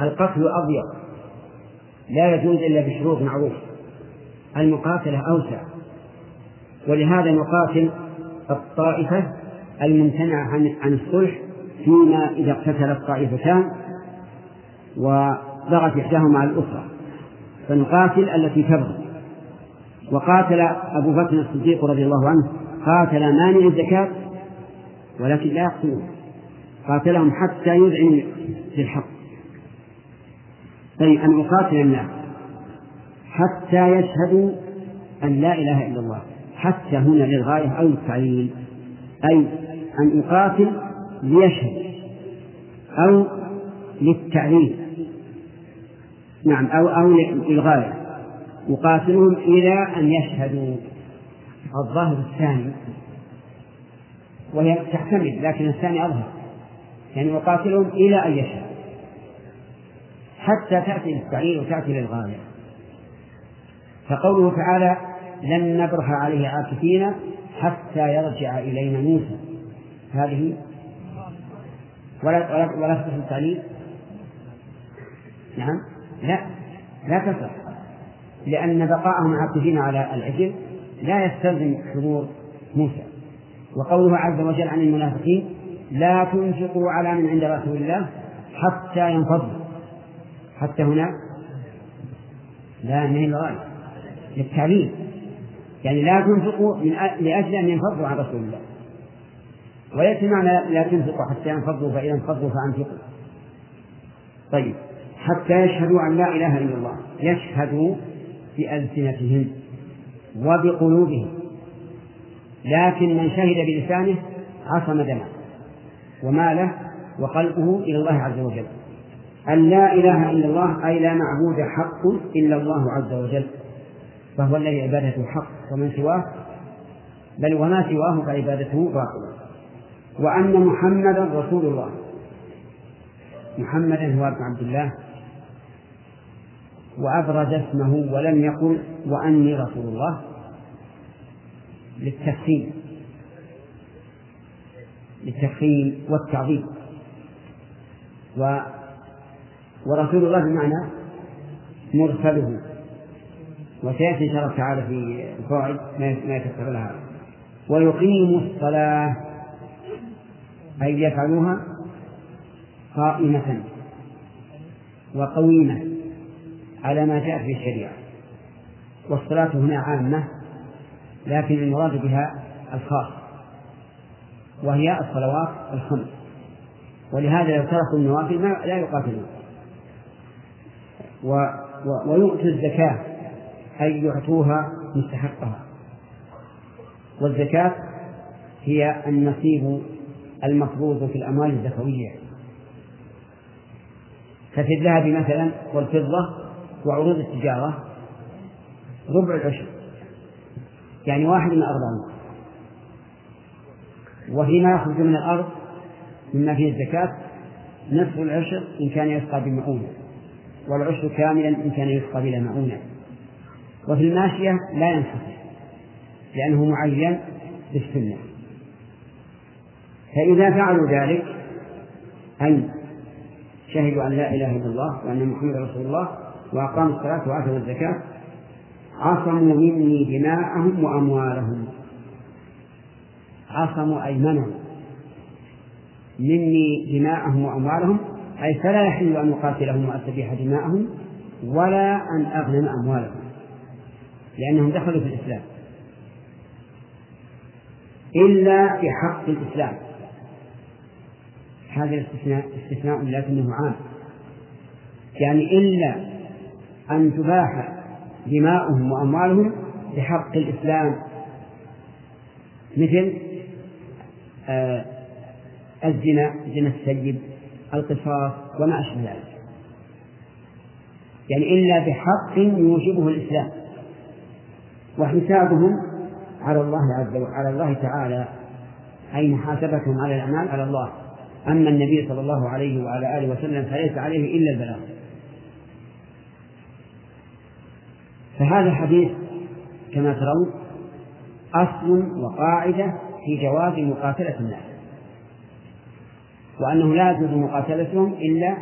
القتل أضيق. لا يجوز إلا بشروط معروفة. المقاتلة أوسع. ولهذا نقاتل الطائفة الممتنعة عن عن الصلح فيما إذا اقتتلت طائفتان وبغت إحداهما على الأخرى. فنقاتل التي تبغي. وقاتل أبو بكر الصديق رضي الله عنه قاتل مانع الزكاة ولكن لا يقتلون. قاتلهم حتى يذعنوا بالحق طيب أن أقاتل الناس حتى يشهدوا أن لا إله إلا الله حتى هنا للغاية أو التعليل أي أن أقاتل ليشهد أو للتعليل نعم أو أو للغاية. أقاتلهم إلى أن يشهدوا. الظاهر الثاني وهي تحتمل لكن الثاني أظهر. يعني أقاتلهم إلى أن يشهدوا حتى تأتي للتعليل وتأتي للغاية. فقوله تعالى لن نبرح عليه عاكفين حتى يرجع إلينا موسى. هذه؟ ولا ولا ولا تصح التعليل؟ نعم. لا. لا تصح لأن بقاءهم عاكفين على العجل لا يستلزم حضور موسى. وقوله عز وجل عن المنافقين لا تنفقوا على من عند رسول الله حتى ينفضوا. حتى هنا؟ لا من الغاية للتعليل. يعني لا تنفقوا من لأجل أن ينفضوا عن رسول الله. وليس معنى لا تنفقوا حتى ينفضوا فإذا انفضوا فأنفقوا. طيب حتى يشهدوا أن لا إله إلا الله يشهدوا بألسنتهم وبقلوبهم. لكن من شهد بلسانه عصم دمه وماله وقلبه إلى الله عز وجل. أن لا إله إلا الله أي لا معبود حق إلا الله عز وجل. فهو الذي عبادته حق ومن سواه بل وما سواه فعبادته باطلة وأن محمدا رسول الله. محمدا هو ابن عبد الله. وأبرز اسمه ولم يقل وأني رسول الله. للتفخيم للتفخيم والتعظيم. و ورسول الله بمعنى مرسله. وسيأتي إن شاء الله تعالى في الفوائد ما يفسر لها. ويقيم الصلاة. أي يفعلوها قائمة وقويمة على ما جاء في الشريعة. والصلاة هنا عامة لكن المراد بها الخاص وهي الصلوات الخمس. ولهذا لو تركوا النوافل لا يقاتلون. و ويؤتوا الزكاة أي يعطوها مستحقها. والزكاة هي النصيب المفروض في الأموال الزكوية. ففي الذهب مثلا والفضة وعروض التجارة ربع العشر يعني واحد من أربعين وفيما يخرج من الأرض مما فيه الزكاة نصف العشر إن كان يسقى بمعونة والعشر كاملا إن كان يسقى بلا معونة. وفي الماشية لا ينحصر لأنه معين بالسنة. فإذا فعلوا ذلك أي شهدوا أن لا إله إلا الله وأن محمدا رسول الله وأقاموا الصلاة وآتوا الزكاة عصموا مني دماءهم وأموالهم. عصموا أي منعوا مني دماءهم وأموالهم أي فلا يحل أن أقاتلهم وأستبيح دماءهم ولا أن أغنم أموالهم لأنهم دخلوا في الإسلام. إلا بحق الإسلام. هذا الاستثناء استثناء لكنه عام. يعني إلا أن تباح دماؤهم وأموالهم بحق الإسلام مثل آه الزنا زنا السيد القصاص وما أشبه ذلك. يعني إلا بحق يوجبه الإسلام وحسابهم على الله عز وجل على الله تعالى أي محاسبتهم على الأعمال على الله. أما النبي صلى الله عليه وعلى آله وسلم فليس عليه إلا البلاغ. فهذا الحديث كما ترون أصل وقاعدة في جواز مقاتلة الناس وأنه لا يجوز مقاتلتهم إلا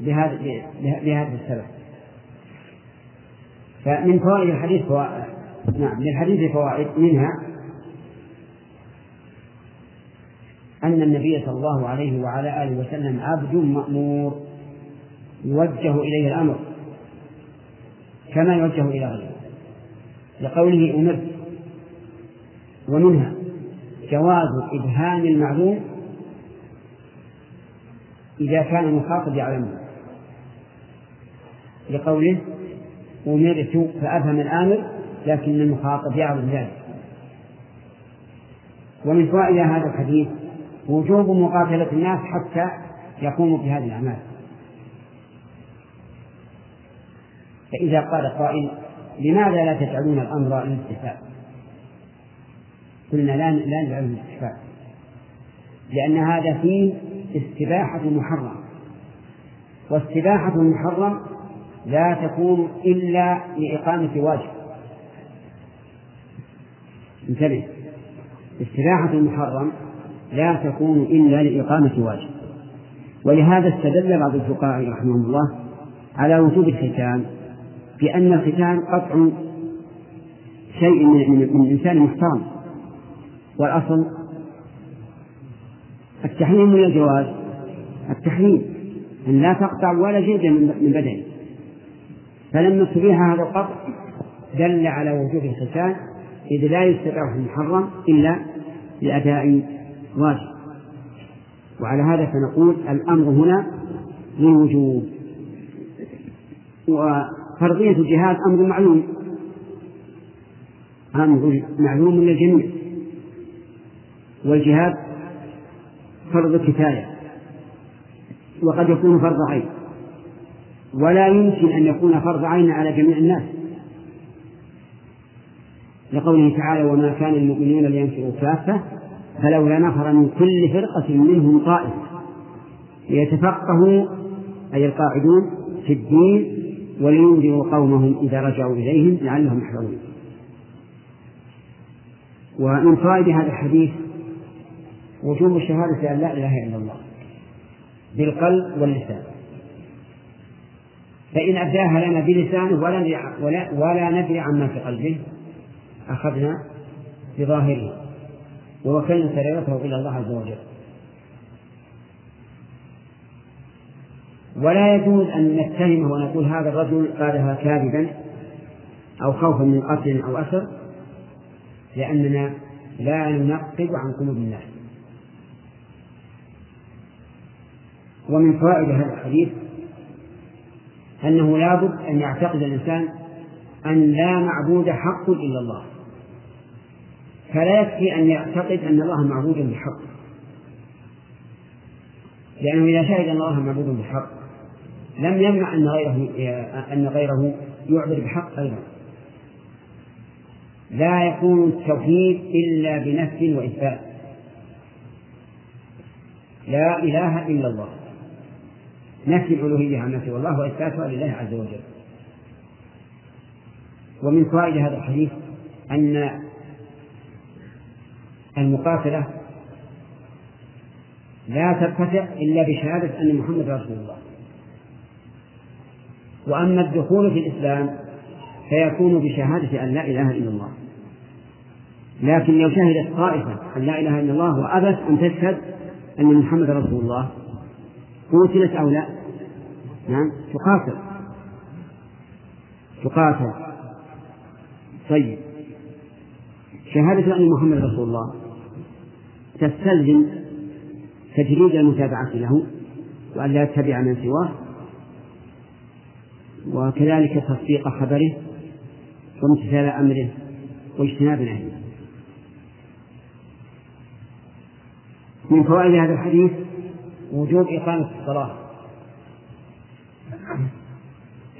بهذا بهذا السبب. فمن فوائد الحديث فوائد نعم للحديث فوائد منها أن النبي صلى الله عليه وعلى آله وسلم عبد مأمور. يوجه إليه الأمر كما يوجه إلى غيره لقوله أمرت ومنها جواز إبهام المعلوم إذا كان المخاطب يعلمه لقوله أمرت فأفهم الآمر لكن المخاطب يعلم ذلك. ومن فوائد هذا الحديث وجوب مقاتلة الناس حتى يقوموا بهذه الأعمال. فإذا قال قائل لماذا لا تجعلون الأمر للاستحباب؟ قلنا لا لا نجعله للاستحباب لأن هذا فيه استباحة محرم. واستباحة المحرم لا تكون إلا لإقامة واجب. انتبه استباحة المحرم لا تكون إلا لإقامة واجب ولهذا استدل بعض الفقهاء رحمهم الله على وجوب الختان بأن الختان قطع شيء من, من, من إنسان محترم والأصل التحريم ولا الجواز؟ التحريم أن لا تقطع ولا جلد من بدنه فلما استبيح هذا القطع دل على وجوب الختان إذ لا يستباح المحرم إلا لأداء واجب وعلى هذا فنقول الأمر هنا للوجوب. وفرضية الجهاد أمر معلوم. أمر معلوم للجميع. والجهاد فرض كفاية. وقد يكون فرض عين. ولا يمكن أن يكون فرض عين على جميع الناس. لقوله تعالى وما كان المؤمنون لينفروا كافة فلولا نفر من كل فرقة منهم طائفة ليتفقهوا أي القاعدون في الدين ولينذروا قومهم إذا رجعوا إليهم لعلهم يحذرون. ومن فوائد هذا الحديث وجوب الشهادة أن لا إله إلا الله بالقلب واللسان. فإن أداها لنا بلسانه ولا ولا, ولا ندري عما في قلبه أخذنا بظاهره. ووكلنا سريرته إلى الله عز وجل. ولا يجوز أن نتهمه ونقول هذا الرجل قالها كاذبا أو خوفا من قتل أو أسر لأننا لا ننقب عن قلوب الناس. ومن فوائد هذا الحديث أنه لابد أن يعتقد الإنسان أن لا معبود حق إلا الله. فلا يكفي أن يعتقد أن الله معبود بحق لأنه إذا شهد أن الله معبود بحق لم يمنع أن غيره أن غيره يعبد بحق أيضا. لا يكون التوحيد إلا بنفي وإثبات. لا إله إلا الله. نفي الألوهية عن نفي الله وإثباتها لله عز وجل. ومن فوائد هذا الحديث أن المقاتلة لا ترتفع إلا بشهادة أن محمد رسول الله. وأما الدخول في الإسلام فيكون بشهادة أن لا إله إلا الله. لكن لو شهدت طائفة أن لا إله إلا الله وأبت أن تشهد أن محمد رسول الله قتلت أو لا؟ نعم تقاتل. تقاتل. طيب. شهادة أن محمد رسول الله تستلزم تجريد المتابعة له وأن لا يتبع من سواه وكذلك تصديق خبره وامتثال أمره واجتناب نهيه. من فوائد هذا الحديث وجوب إقامة الصلاة.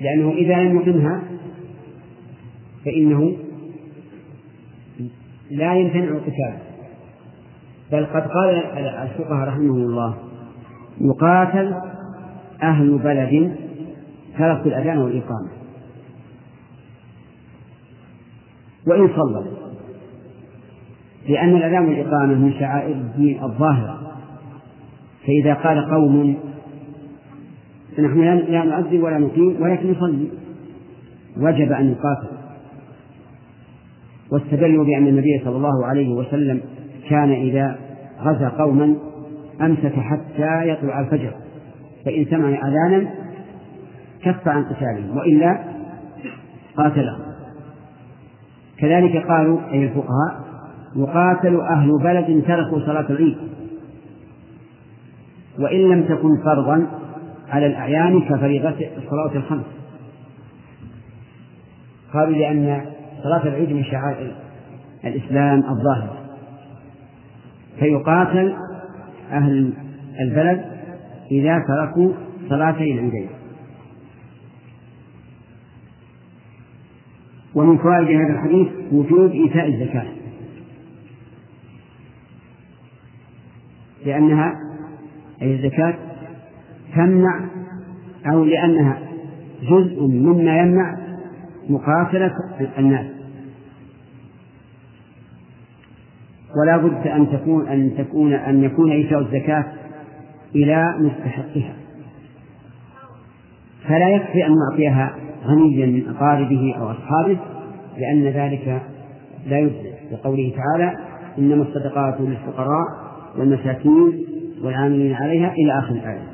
لأنه إذا لم يقمها فإنه لا يمتنع القتال. بل قد قال الفقهاء رحمهم الله يقاتل أهل بلد تركوا الأذان والإقامة. وإن صلوا لأن الأذان والإقامة من شعائر الدين الظاهرة. فإذا قال قوم فنحن لا نؤذن ولا نقيم ولكن نصلي. وجب أن يقاتل. واستدلوا بأن النبي صلى الله عليه وسلم كان إذا غزا قوما أمسك حتى يطلع الفجر فإن سمع أذانا كف عن قتالهم وإلا قاتلهم كذلك قالوا أي الفقهاء يقاتل أهل بلد تركوا صلاة العيد وإن لم تكن فرضا على الأعيان كفريضة الصلاة الخمس. قالوا لأن صلاة العيد من شعائر الإسلام الظاهرة فيقاتل أهل البلد إذا تركوا صلاتي العيدين ومن فوائد هذا الحديث وجوب إيتاء الزكاة. لأنها أي الزكاة تمنع أو لأنها جزء مما يمنع مقاتلة الناس. ولا بد أن تكون أن تكون أن يكون إيتاء الزكاة إلى مستحقها. فلا يكفي أن نعطيها غنيا من أقاربه أو أصحابه لأن ذلك لا يجزي لقوله تعالى إنما الصدقات للفقراء والمساكين والعاملين عليها إلى آخر الآية.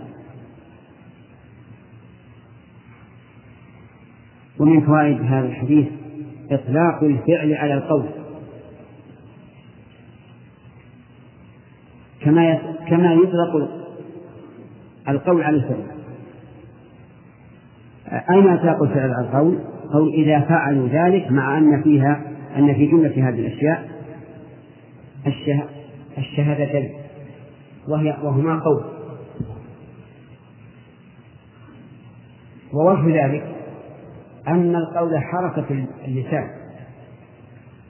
ومن فوائد هذا الحديث إطلاق الفعل على القول. كما كما يطلق القول على الفعل أين إطلاق الفعل على القول؟ قول إذا فعلوا ذلك مع أن فيها أن في جملة هذه الأشياء الشهادتين وهي وهما قول ووجه ذلك أن القول حركة اللسان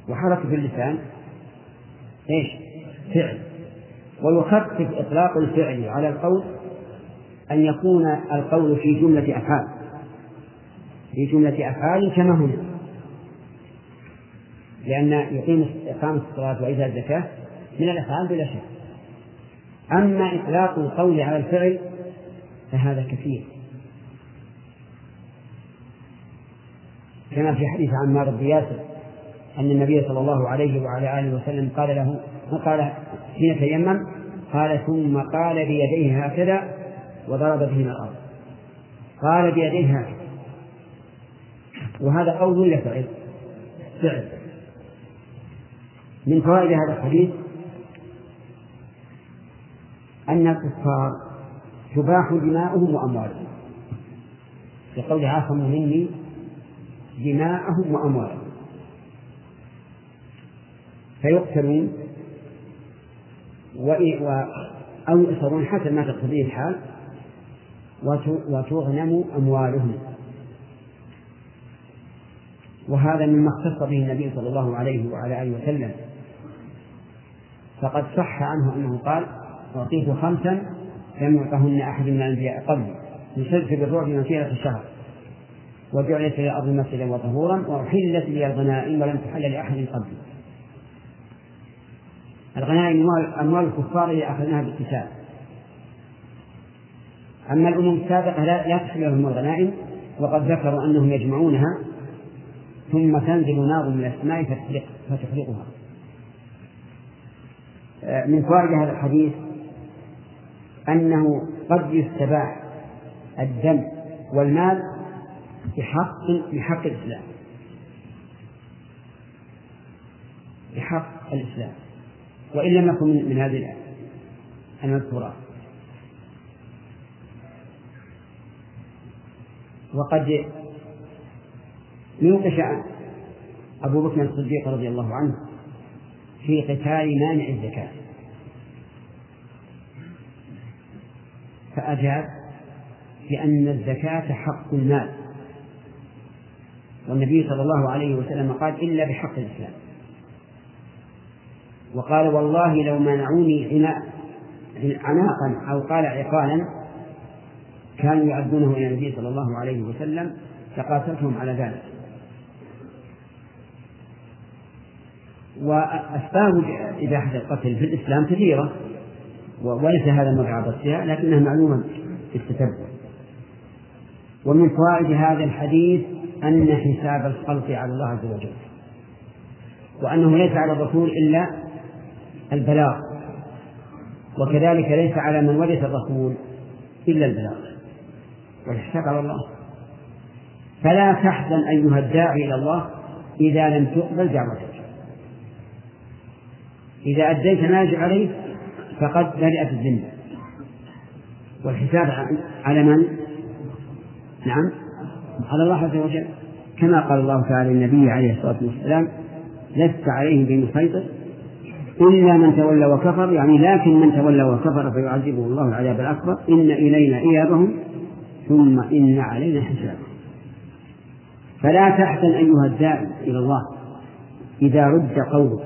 وحركة اللسان إيش؟ فعل ويخفف إطلاق الفعل على القول أن يكون القول في جملة أفعال في جملة أفعال كما هنا. لأن يقيم إقامة الصلاة وإيتاء الزكاة من الأفعال بلا شك. أما إطلاق القول على الفعل فهذا كثير. كما في حديث عمار بن ياسر أن النبي صلى الله عليه وعلى آله وسلم قال له قال حين تيمم قال ثم قال بيديه هكذا وضرب بهما الأرض. قال بيديه هكذا. وهذا قول ولا فعل؟ فعل. من فوائد هذا الحديث أن الكفار تباح دماؤهم وأموالهم. لقول عاصموا مني دماءهم وأموالهم. فيقتلون أو يؤسرون حسب ما تقتضيه الحال وتغنم أموالهم. وهذا مما اختص به النبي صلى الله عليه وعلى آله وسلم. فقد صح عنه أنه قال أعطيت خمسا لم يعطهن أحد من الأنبياء قبلي يشرك بالرعب مسيرة الشهر. وجعلت لي الأرض مسجدا وطهورا وأحلت لي الغنائم ولم تحل لأحد قبلي الغنائم أموال الكفار اللي أخذناها بالقتال. أما الأمم السابقة لا, تحل لهم الغنائم وقد ذكروا أنهم يجمعونها ثم تنزل نار من السماء فتحرق فتحرقها آه، من فوائد هذا الحديث أنه قد يستباح الدم والمال بحق بحق الإسلام. بحق الإسلام. وإن لم يكن من هذه المذكورات وقد نوقش أبو بكر الصديق رضي الله عنه في قتال مانع الزكاة. فأجاب بأن الزكاة حق المال. والنبي صلى الله عليه وسلم قال إلا بحق الإسلام. وقال والله لو منعوني عناقا أو قال عقالا كانوا يعدونه إلى النبي صلى الله عليه وسلم فقاتلتهم على ذلك. وأسباب إباحة القتل في الإسلام كثيرة وليس هذا موضع بسها لكنها معلومة في التتبع ومن فوائد هذا الحديث أن حساب الخلق على الله عز وجل وأنه ليس على الرسول إلا البلاغ. وكذلك ليس على من ورث الرسول إلا البلاغ. والحساب على الله. فلا تحزن أيها الداعي إلى الله إذا لم تقبل دعوتك. إذا أديت ما يجب عليك فقد بدأت الذمة. والحساب على من؟ نعم. على الله عز وجل. كما قال الله تعالى للنبي عليه الصلاة والسلام لست عليهم بمسيطر إلا من تولى وكفر يعني لكن من تولى وكفر فيعذبه الله العذاب الأكبر. إن إلينا إيابهم ثم إن علينا حسابهم. فلا تحزن أيها الداعي إلى الله إذا رد قولك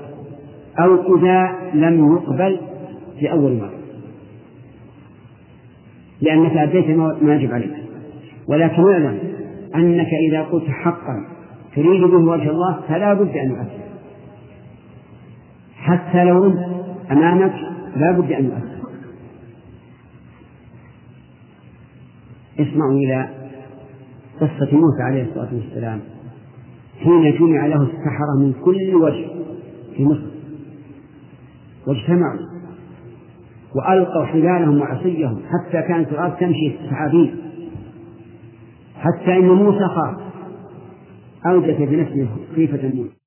أو إذا لم يقبل في أول مرة. لأنك أديت ما يجب عليك. ولكن اعلم أنك إذا قلت حقا تريد به وجه الله فلا بد أن يؤثر حتى لو أنت أمامك لا بد أن يؤثر. اسمعوا إلى قصة موسى عليه الصلاة والسلام حين جمع له السحرة من كل وجه في مصر. واجتمعوا وألقوا حبالهم وعصيهم حتى كانت الأرض تمشي سحابيل حتى إن موسى خاف. أوجس بنفسه خيفة موسى.